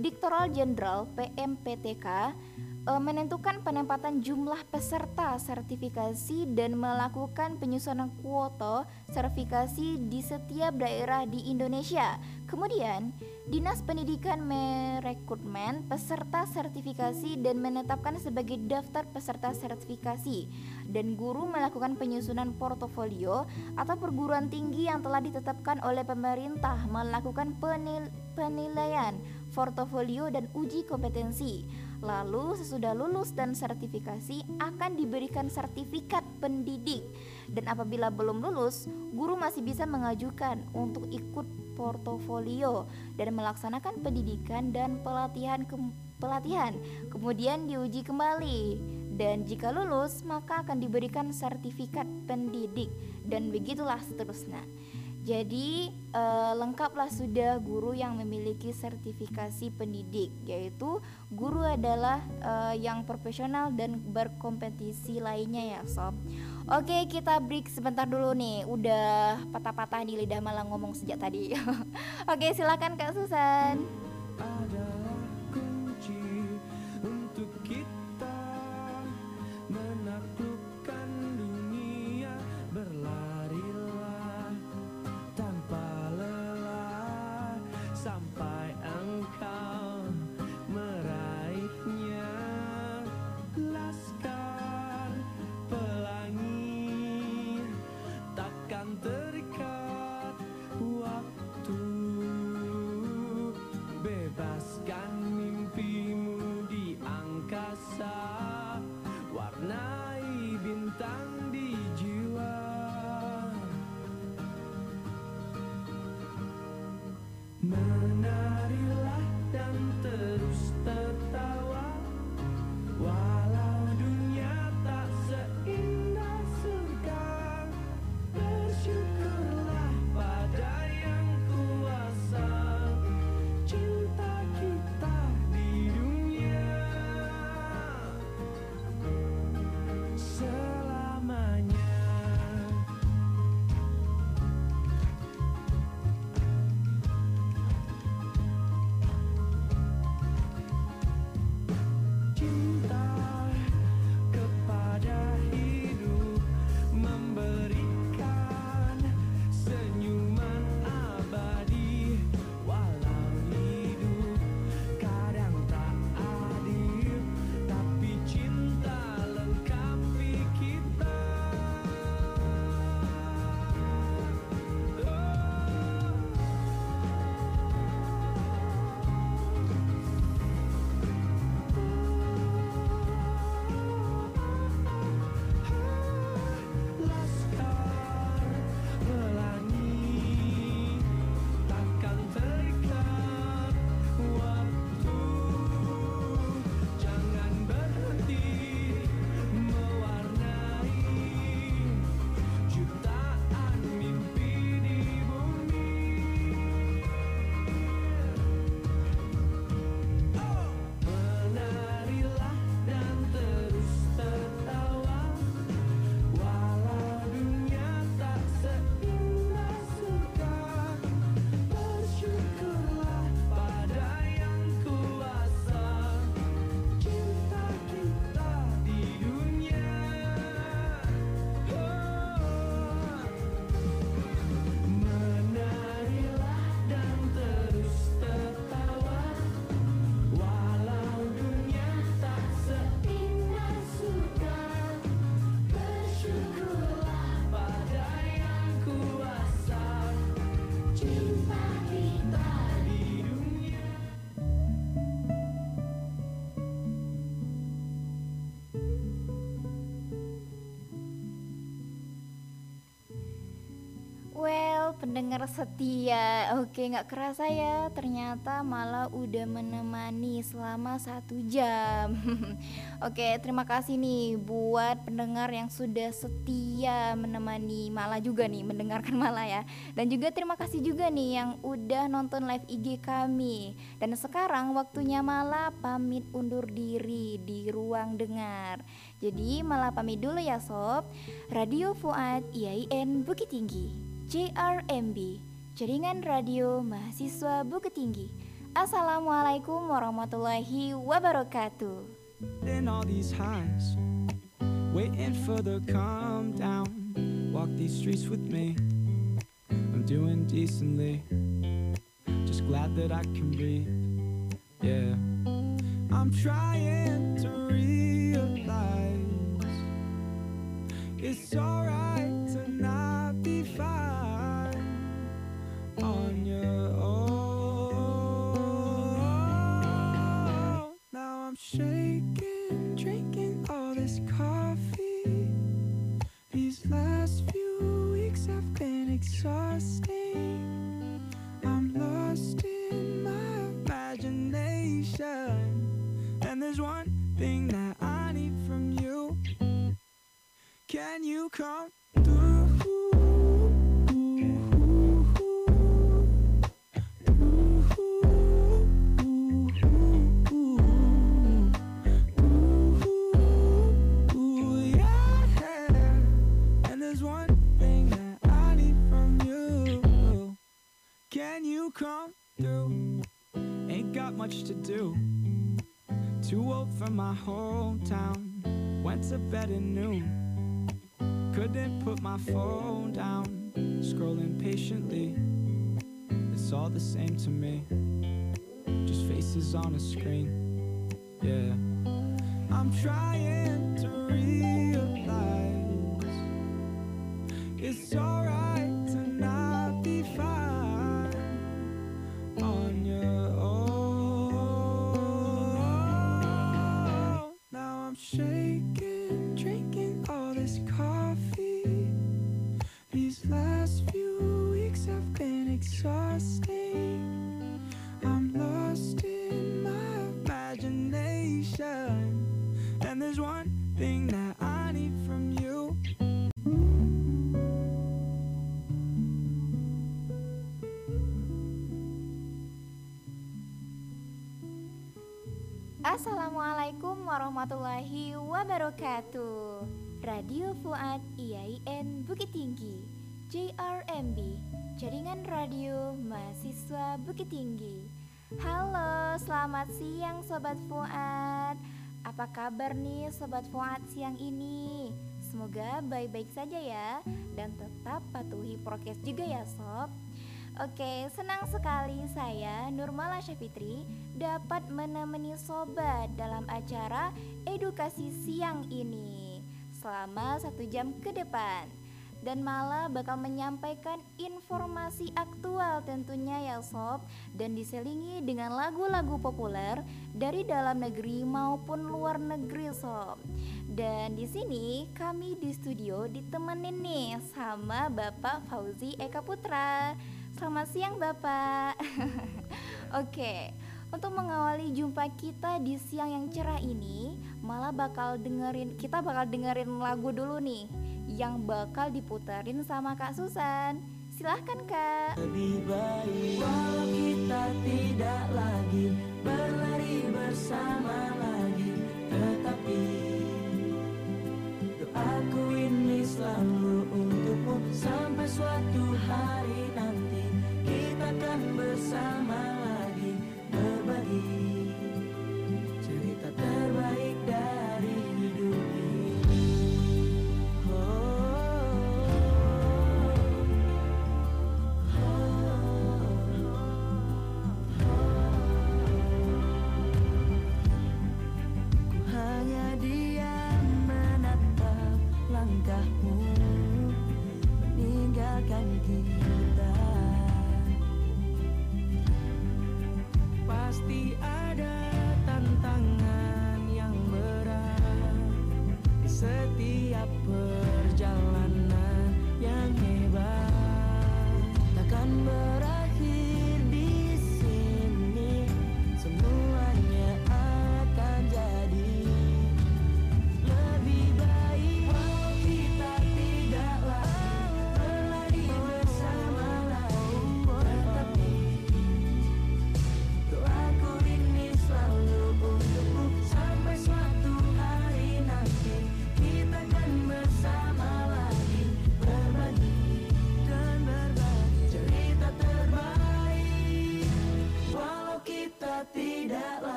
S1: Diktoral Jenderal PMPTK e, menentukan penempatan jumlah peserta sertifikasi dan melakukan penyusunan kuota sertifikasi di setiap daerah di Indonesia. Kemudian, Dinas Pendidikan merekrutmen peserta sertifikasi dan menetapkan sebagai daftar peserta sertifikasi dan guru melakukan penyusunan portofolio atau perguruan tinggi yang telah ditetapkan oleh pemerintah melakukan penil penilaian portofolio dan uji kompetensi. Lalu sesudah lulus dan sertifikasi akan diberikan sertifikat pendidik. Dan apabila belum lulus, guru masih bisa mengajukan untuk ikut portofolio dan melaksanakan pendidikan dan pelatihan ke pelatihan. Kemudian diuji kembali. Dan jika lulus, maka akan diberikan sertifikat pendidik dan begitulah seterusnya. Jadi eh, lengkaplah sudah guru yang memiliki sertifikasi pendidik, yaitu guru adalah eh, yang profesional dan berkompetisi lainnya ya sob. Oke kita break sebentar dulu nih, udah patah-patah di lidah malah ngomong sejak tadi. Oke silakan Kak Susan.
S3: adalah
S1: pendengar setia. Oke nggak kerasa ya Ternyata malah udah menemani selama satu jam. Oke terima kasih nih Buat pendengar yang sudah setia menemani Malah juga nih mendengarkan malah ya. Dan juga terima kasih juga nih Yang udah nonton live IG kami. Dan sekarang waktunya malah pamit undur diri Di ruang dengar. Jadi malah pamit dulu ya sob. Radio Fuad IAIN Bukit Tinggi JRMB Jaringan Radio Mahasiswa Bukit Tinggi Assalamualaikum warahmatullahi wabarakatuh
S4: in all these highs, waiting for the calm down. Walk these streets with me. I'm doing decently, just glad that I can breathe. Yeah, I'm trying to realize it's alright shaking, drinking all this coffee. These last few weeks have been exhausting. I'm lost in my imagination. And there's one thing that I need from you. Can you come Can you come through? Ain't got much to do. Too old for my hometown. Went to bed at noon. Couldn't put my phone down. Scrolling patiently. It's all the same to me. Just faces on a screen. Yeah. I'm trying to realize it's alright
S1: shame. Warahmatullahi wabarakatuh. Radio Fuad IAIN Bukit Tinggi JRMB Jaringan Radio Mahasiswa Bukit Tinggi. Halo, selamat siang Sobat Fuad. Apa kabar nih Sobat Fuad siang ini? Semoga baik-baik saja ya Dan tetap patuhi prokes juga ya Sob Oke, senang sekali saya Nurmala Syafitri dapat menemani sobat dalam acara edukasi siang ini selama satu jam ke depan. Dan malah bakal menyampaikan informasi aktual tentunya ya sob dan diselingi dengan lagu-lagu populer dari dalam negeri maupun luar negeri sob. Dan di sini kami di studio ditemenin nih sama Bapak Fauzi Eka Putra Selamat siang Bapak. Oke untuk mengawali jumpa kita di siang yang cerah ini Malah bakal dengerin Kita bakal dengerin lagu dulu nih Yang bakal diputerin sama Kak Susan. Silahkan Kak.
S2: Lebih baik kita tidak lagi Berlari bersama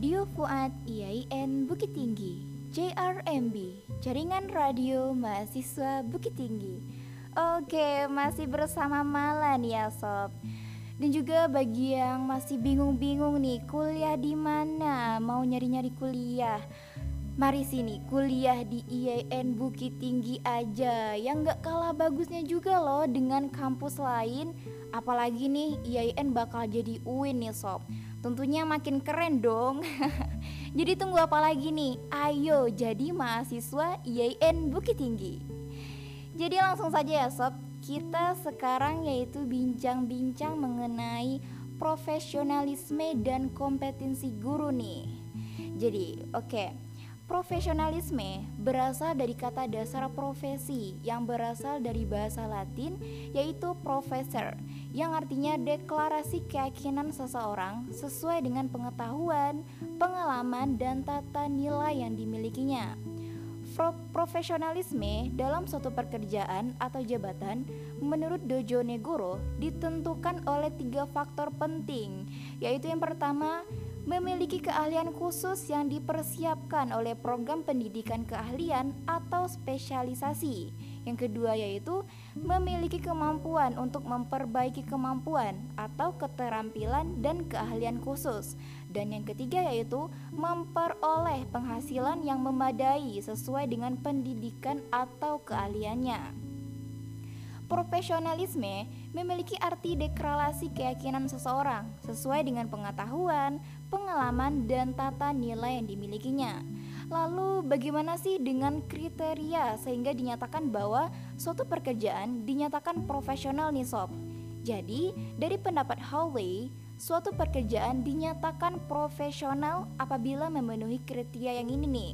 S1: Radio Fuad IAIN Bukit Tinggi JRMB Jaringan Radio Mahasiswa Bukit Tinggi. Oke masih bersama Mala nih ya sob. Dan juga bagi yang masih bingung-bingung nih kuliah di mana? Mau nyari-nyari kuliah? Mari sini kuliah di IAIN Bukit Tinggi aja. Yang gak kalah bagusnya juga loh dengan kampus lain. Apalagi nih IAIN bakal jadi UIN nih sob Tentunya makin keren dong. Jadi tunggu apa lagi nih? Ayo jadi mahasiswa IAIN Bukit Tinggi. Jadi langsung saja ya sob. Kita sekarang yaitu bincang-bincang mengenai profesionalisme dan kompetensi guru nih. Jadi oke Profesionalisme berasal dari kata dasar profesi yang berasal dari bahasa Latin yaitu professor yang artinya deklarasi keyakinan seseorang sesuai dengan pengetahuan, pengalaman, dan tata nilai yang dimilikinya. Pro- Profesionalisme dalam suatu pekerjaan atau jabatan menurut Dojo Negoro ditentukan oleh tiga faktor penting yaitu yang pertama memiliki keahlian khusus yang dipersiapkan oleh program pendidikan keahlian atau spesialisasi. Yang kedua yaitu memiliki kemampuan untuk memperbaiki kemampuan atau keterampilan dan keahlian khusus. Dan yang ketiga yaitu memperoleh penghasilan yang memadai sesuai dengan pendidikan atau keahliannya. Profesionalisme memiliki arti deklarasi keyakinan seseorang sesuai dengan pengetahuan, pengalaman, dan tata nilai yang dimilikinya. Lalu, bagaimana sih dengan kriteria sehingga dinyatakan bahwa suatu pekerjaan dinyatakan profesional nih sob? Jadi, dari pendapat Howley, suatu pekerjaan dinyatakan profesional apabila memenuhi kriteria yang ini nih.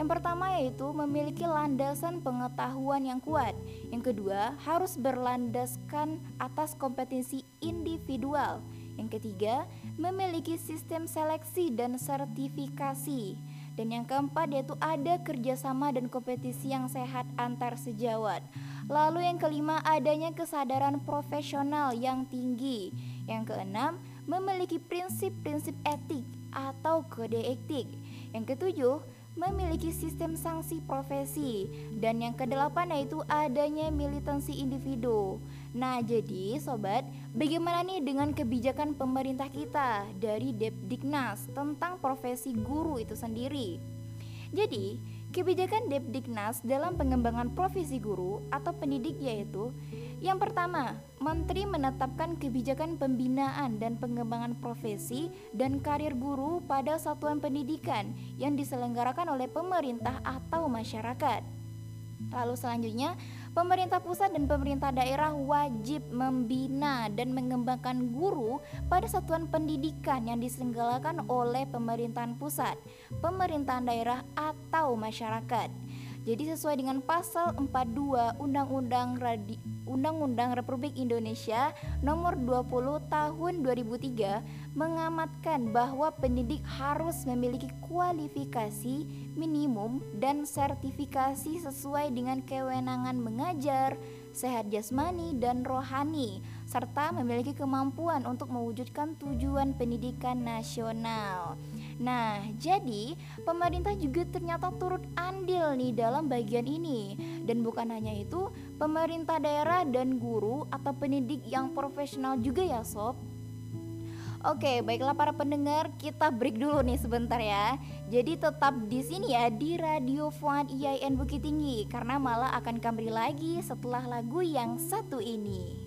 S1: Yang pertama yaitu memiliki landasan pengetahuan yang kuat. Yang kedua, harus berlandaskan atas kompetensi individual. Yang ketiga, memiliki sistem seleksi dan sertifikasi. Dan yang keempat yaitu ada kerjasama dan kompetisi yang sehat antar sejawat. Lalu yang kelima adanya kesadaran profesional yang tinggi. Yang keenam memiliki prinsip-prinsip etik atau kode etik. Yang ketujuh memiliki sistem sanksi profesi dan yang kedelapan yaitu adanya militansi individu. Nah, jadi sobat, bagaimana nih dengan kebijakan pemerintah kita dari Depdiknas tentang profesi guru itu sendiri? Jadi, kebijakan Depdiknas dalam pengembangan profesi guru atau pendidik yaitu yang pertama, Menteri menetapkan kebijakan pembinaan dan pengembangan profesi dan karir guru pada satuan pendidikan yang diselenggarakan oleh pemerintah atau masyarakat. Lalu selanjutnya, pemerintah pusat dan pemerintah daerah wajib membina dan mengembangkan guru pada satuan pendidikan yang diselenggarakan oleh pemerintahan pusat, pemerintahan daerah atau masyarakat. Jadi sesuai dengan pasal 42 Undang-Undang Radi Undang-Undang Republik Indonesia Nomor 20 Tahun 2003 mengamatkan bahwa pendidik harus memiliki kualifikasi minimum dan sertifikasi sesuai dengan kewenangan mengajar, sehat jasmani dan rohani, serta memiliki kemampuan untuk mewujudkan tujuan pendidikan nasional. Nah, jadi pemerintah juga ternyata turut andil nih dalam bagian ini. Dan bukan hanya itu, pemerintah daerah dan guru atau pendidik yang profesional juga ya sob. Oke, baiklah para pendengar, kita break dulu nih sebentar ya. Jadi tetap di sini ya di Radio Fuad IAIN Bukit Tinggi karena malah akan kembali lagi setelah lagu yang satu ini.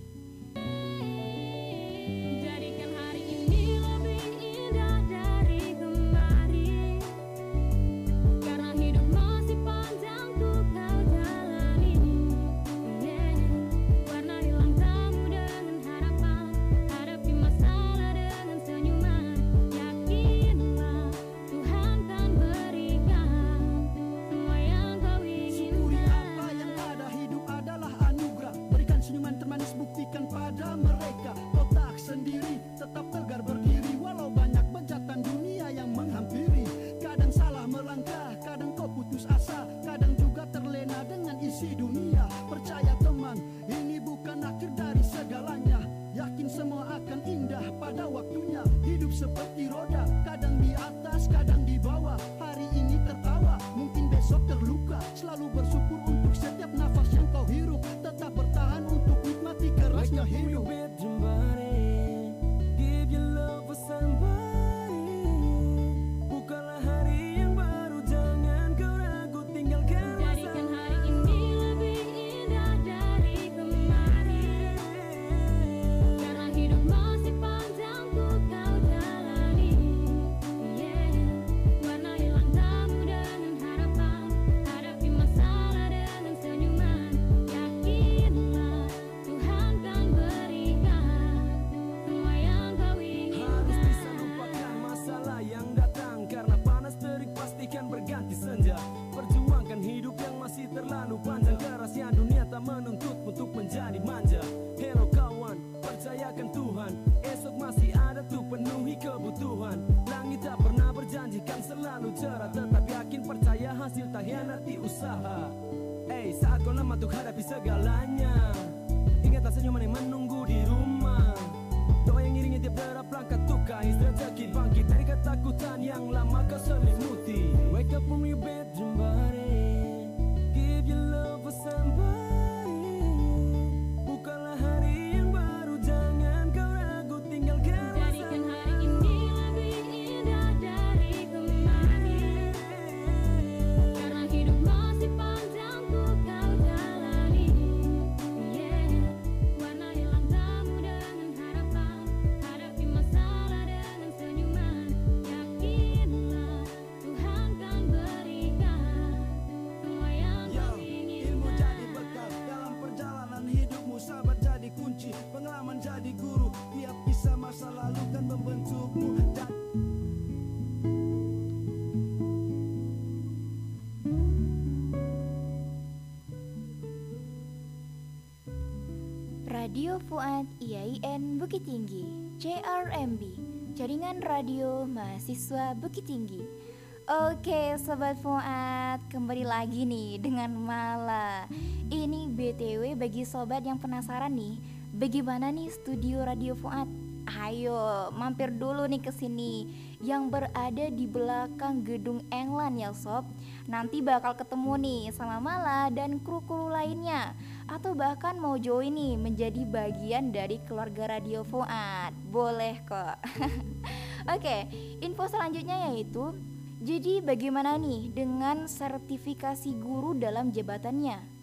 S1: Fuad IAIN Bukit Tinggi JRMB Jaringan Radio Mahasiswa Bukit Tinggi. Oke Sobat Fuad Kembali lagi nih dengan Mala. Ini BTW bagi sobat yang penasaran nih Bagaimana nih studio Radio Fuad? Ayo mampir dulu nih ke sini. Yang berada di belakang gedung England ya sob. Nanti bakal ketemu nih sama Mala dan kru-kru lainnya atau bahkan mau join nih menjadi bagian dari keluarga Radio Fuad. Boleh kok. Oke, info selanjutnya yaitu jadi bagaimana nih dengan sertifikasi guru dalam jabatannya?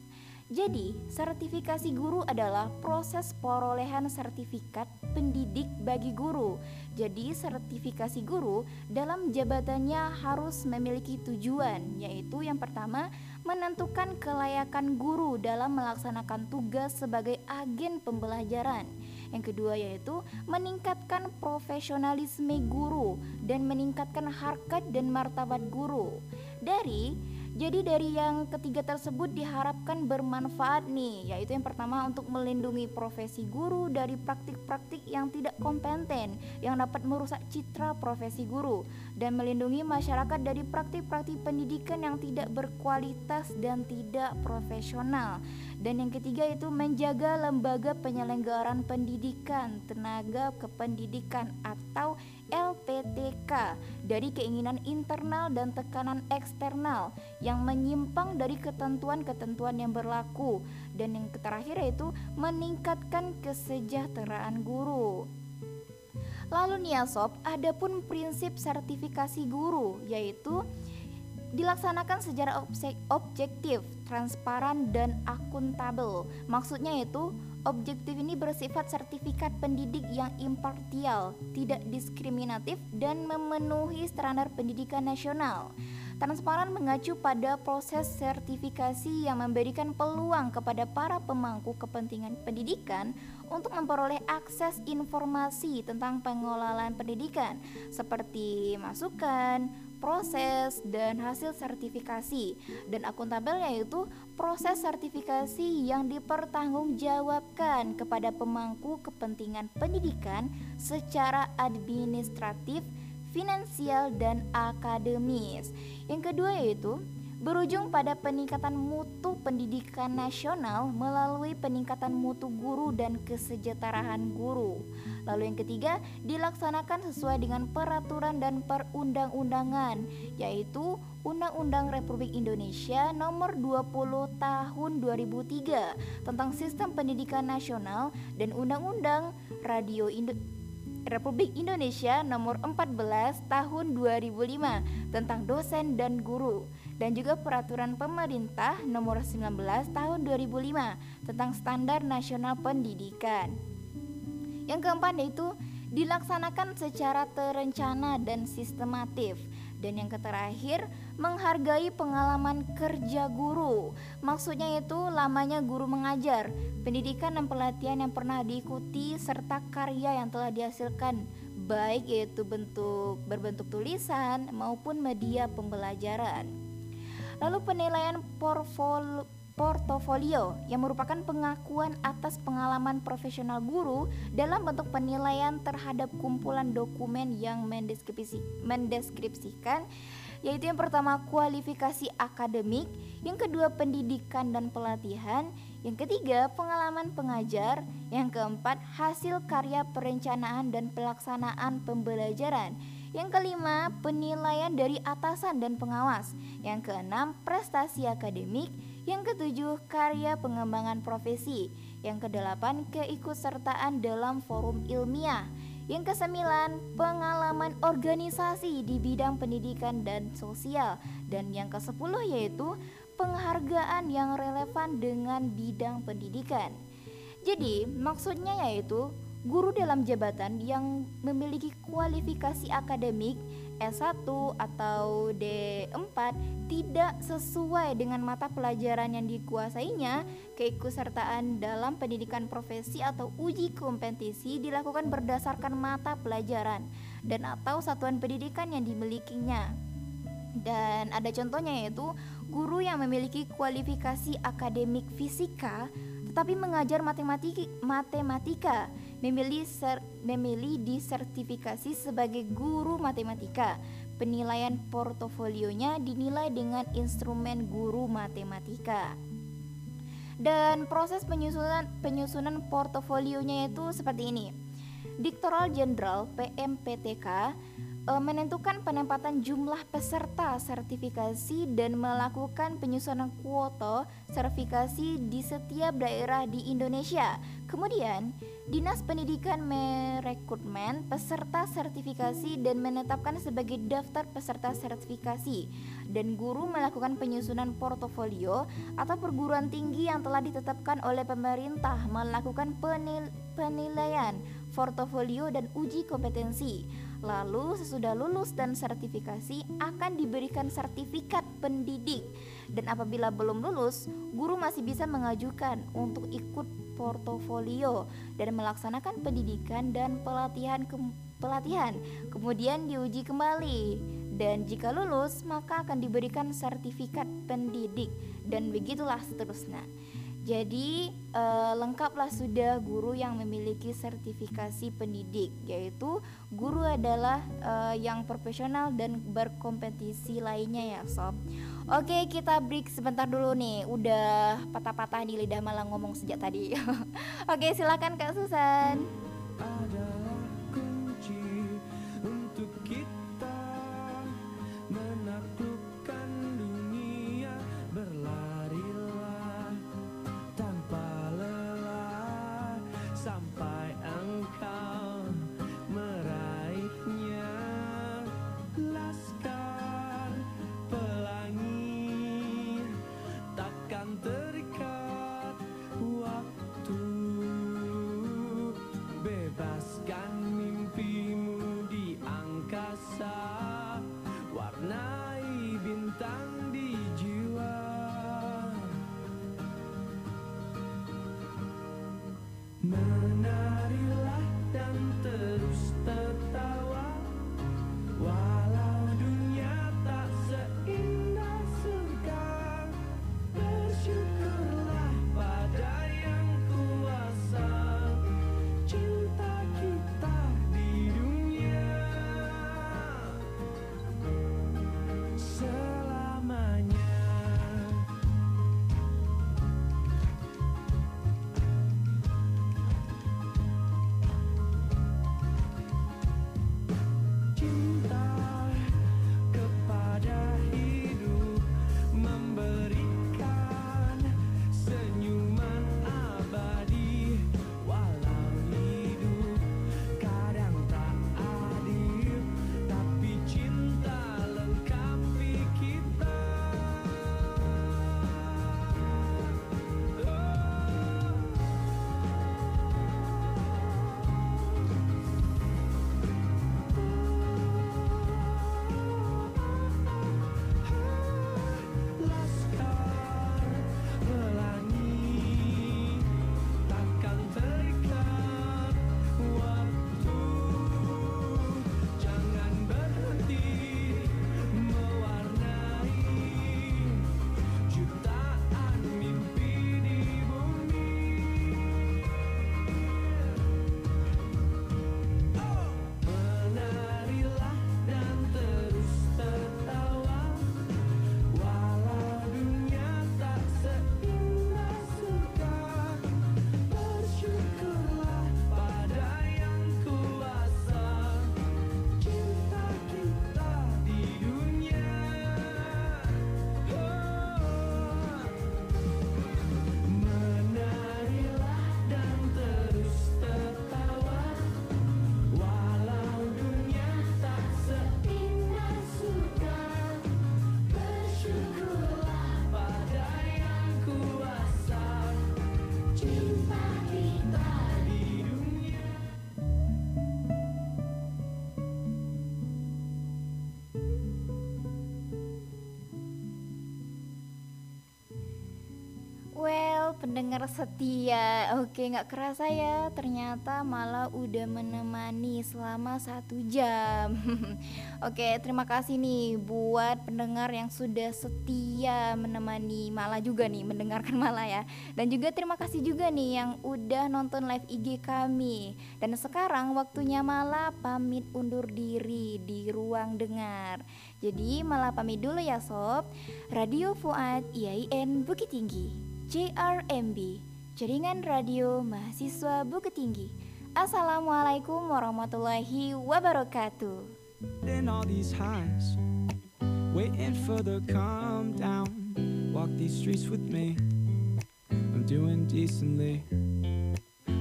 S1: Jadi, sertifikasi guru adalah proses perolehan sertifikat pendidik bagi guru. Jadi, sertifikasi guru dalam jabatannya harus memiliki tujuan, yaitu yang pertama, menentukan kelayakan guru dalam melaksanakan tugas sebagai agen pembelajaran. Yang kedua yaitu meningkatkan profesionalisme guru dan meningkatkan harkat dan martabat guru. Dari jadi dari yang ketiga tersebut diharapkan bermanfaat nih, yaitu yang pertama untuk melindungi profesi guru dari praktik-praktik yang tidak kompeten yang dapat merusak citra profesi guru dan melindungi masyarakat dari praktik-praktik pendidikan yang tidak berkualitas dan tidak profesional. Dan yang ketiga itu menjaga lembaga penyelenggaraan pendidikan, tenaga kependidikan atau LPTK dari keinginan internal dan tekanan eksternal yang menyimpang dari ketentuan-ketentuan yang berlaku. Dan yang terakhir yaitu meningkatkan kesejahteraan guru. Lalu nih ya sob, ada pun prinsip sertifikasi guru yaitu dilaksanakan secara objektif, transparan dan akuntabel. Maksudnya itu objektif ini bersifat sertifikat pendidik yang impartial, tidak diskriminatif dan memenuhi standar pendidikan nasional. Transparan mengacu pada proses sertifikasi yang memberikan peluang kepada para pemangku kepentingan pendidikan untuk memperoleh akses informasi tentang pengelolaan pendidikan seperti masukan, proses, dan hasil sertifikasi. Dan akuntabel yaitu proses sertifikasi yang dipertanggungjawabkan kepada pemangku kepentingan pendidikan secara administratif, finansial, dan akademis. Yang kedua yaitu berujung pada peningkatan mutu pendidikan nasional melalui peningkatan mutu guru dan kesejahteraan guru. Lalu yang ketiga, dilaksanakan sesuai dengan peraturan dan perundang-undangan, yaitu Undang-Undang Republik Indonesia Nomor 20 Tahun 2003 tentang Sistem Pendidikan Nasional dan Undang-Undang Radio Indo Republik Indonesia Nomor 14 Tahun 2005 tentang dosen dan guru dan juga peraturan pemerintah Nomor 19 Tahun 2005 tentang Standar Nasional Pendidikan. Yang keempat yaitu dilaksanakan secara terencana dan sistematif. Dan yang terakhir, menghargai pengalaman kerja guru. Maksudnya itu lamanya guru mengajar, pendidikan dan pelatihan yang pernah diikuti serta karya yang telah dihasilkan baik yaitu bentuk berbentuk tulisan maupun media pembelajaran. Lalu penilaian portofolio yang merupakan pengakuan atas pengalaman profesional guru dalam bentuk penilaian terhadap kumpulan dokumen yang mendeskripsi, mendeskripsikan yaitu yang pertama kualifikasi akademik, yang kedua pendidikan dan pelatihan, yang ketiga pengalaman pengajar, yang keempat hasil karya perencanaan dan pelaksanaan pembelajaran. Yang kelima, penilaian dari atasan dan pengawas. Yang keenam, prestasi akademik. Yang ketujuh, karya pengembangan profesi. Yang kedelapan, keikutsertaan dalam forum ilmiah. Yang kesembilan, pengalaman organisasi di bidang pendidikan dan sosial. Dan yang kesepuluh yaitu penghargaan yang relevan dengan bidang pendidikan. Jadi, maksudnya yaitu guru dalam jabatan yang memiliki kualifikasi akademik S1 atau D4 tidak sesuai dengan mata pelajaran yang dikuasainya, keikutsertaan dalam pendidikan profesi atau uji kompetisi dilakukan berdasarkan mata pelajaran dan atau satuan pendidikan yang dimilikinya. Dan ada contohnya yaitu guru yang memiliki kualifikasi akademik fisika tetapi mengajar matematika, matematika memilih ser, memilih disertifikasi sebagai guru matematika. Penilaian portofolionya dinilai dengan instrumen guru matematika. Dan proses penyusunan penyusunan portofolionya itu seperti ini. Diktoral Jenderal PMPTK e, menentukan penempatan jumlah peserta sertifikasi dan melakukan penyusunan kuota sertifikasi di setiap daerah di Indonesia. Kemudian, Dinas Pendidikan merekrutmen peserta sertifikasi dan menetapkan sebagai daftar peserta sertifikasi dan guru melakukan penyusunan portofolio atau perguruan tinggi yang telah ditetapkan oleh pemerintah melakukan penil penilaian portofolio dan uji kompetensi. Lalu sesudah lulus dan sertifikasi akan diberikan sertifikat pendidik. Dan apabila belum lulus, guru masih bisa mengajukan untuk ikut portofolio dan melaksanakan pendidikan dan pelatihan ke pelatihan. Kemudian diuji kembali. Dan jika lulus, maka akan diberikan sertifikat pendidik dan begitulah seterusnya. Jadi eh, lengkaplah sudah guru yang memiliki sertifikasi pendidik yaitu guru adalah eh, yang profesional dan berkompetisi lainnya ya sob. Oke kita break sebentar dulu nih udah patah-patah di lidah malah ngomong sejak tadi. Oke silakan Kak Susan.
S3: adalah
S1: pendengar setia, oke nggak kerasa ya, ternyata malah udah menemani selama satu jam. oke, terima kasih nih buat pendengar yang sudah setia menemani malah juga nih mendengarkan malah ya. Dan juga terima kasih juga nih yang udah nonton live IG kami. Dan sekarang waktunya malah pamit undur diri di ruang dengar. Jadi malah pamit dulu ya sob. Radio Fuad IAIN Bukit Tinggi. JRMB, Jaringan Radio Mahasiswa Bukit Tinggi. Assalamualaikum warahmatullahi wabarakatuh.
S4: all these highs, waiting for the calm down. Walk these streets with me. I'm doing decently,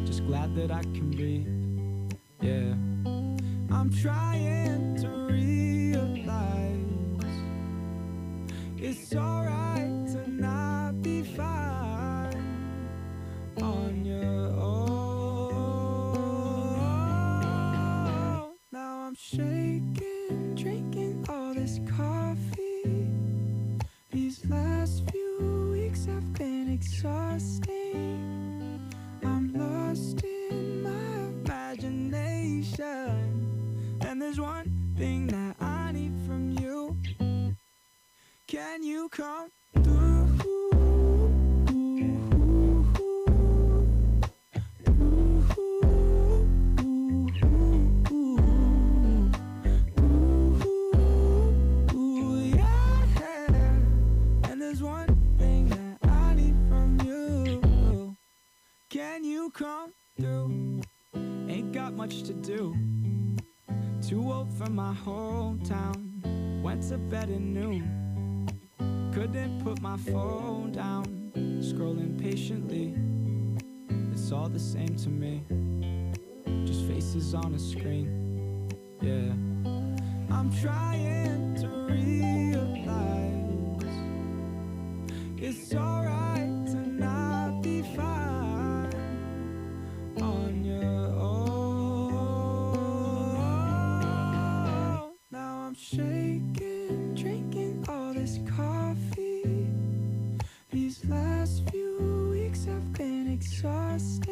S4: just glad that I can breathe. Yeah, I'm trying to realize it's alright to not be fine I'm shaking, drinking all this coffee. These last few weeks have been exhausting. I'm lost in my imagination. And there's one thing that I need from you. Can you come through? when you come through. Ain't got much to do. Too old for my hometown. Went to bed at noon. Couldn't put my phone down. Scrolling patiently. It's all the same to me. Just faces on a screen. Yeah. I'm trying to realize it's alright. Shaking, drinking all this coffee. These last few weeks have been exhausting.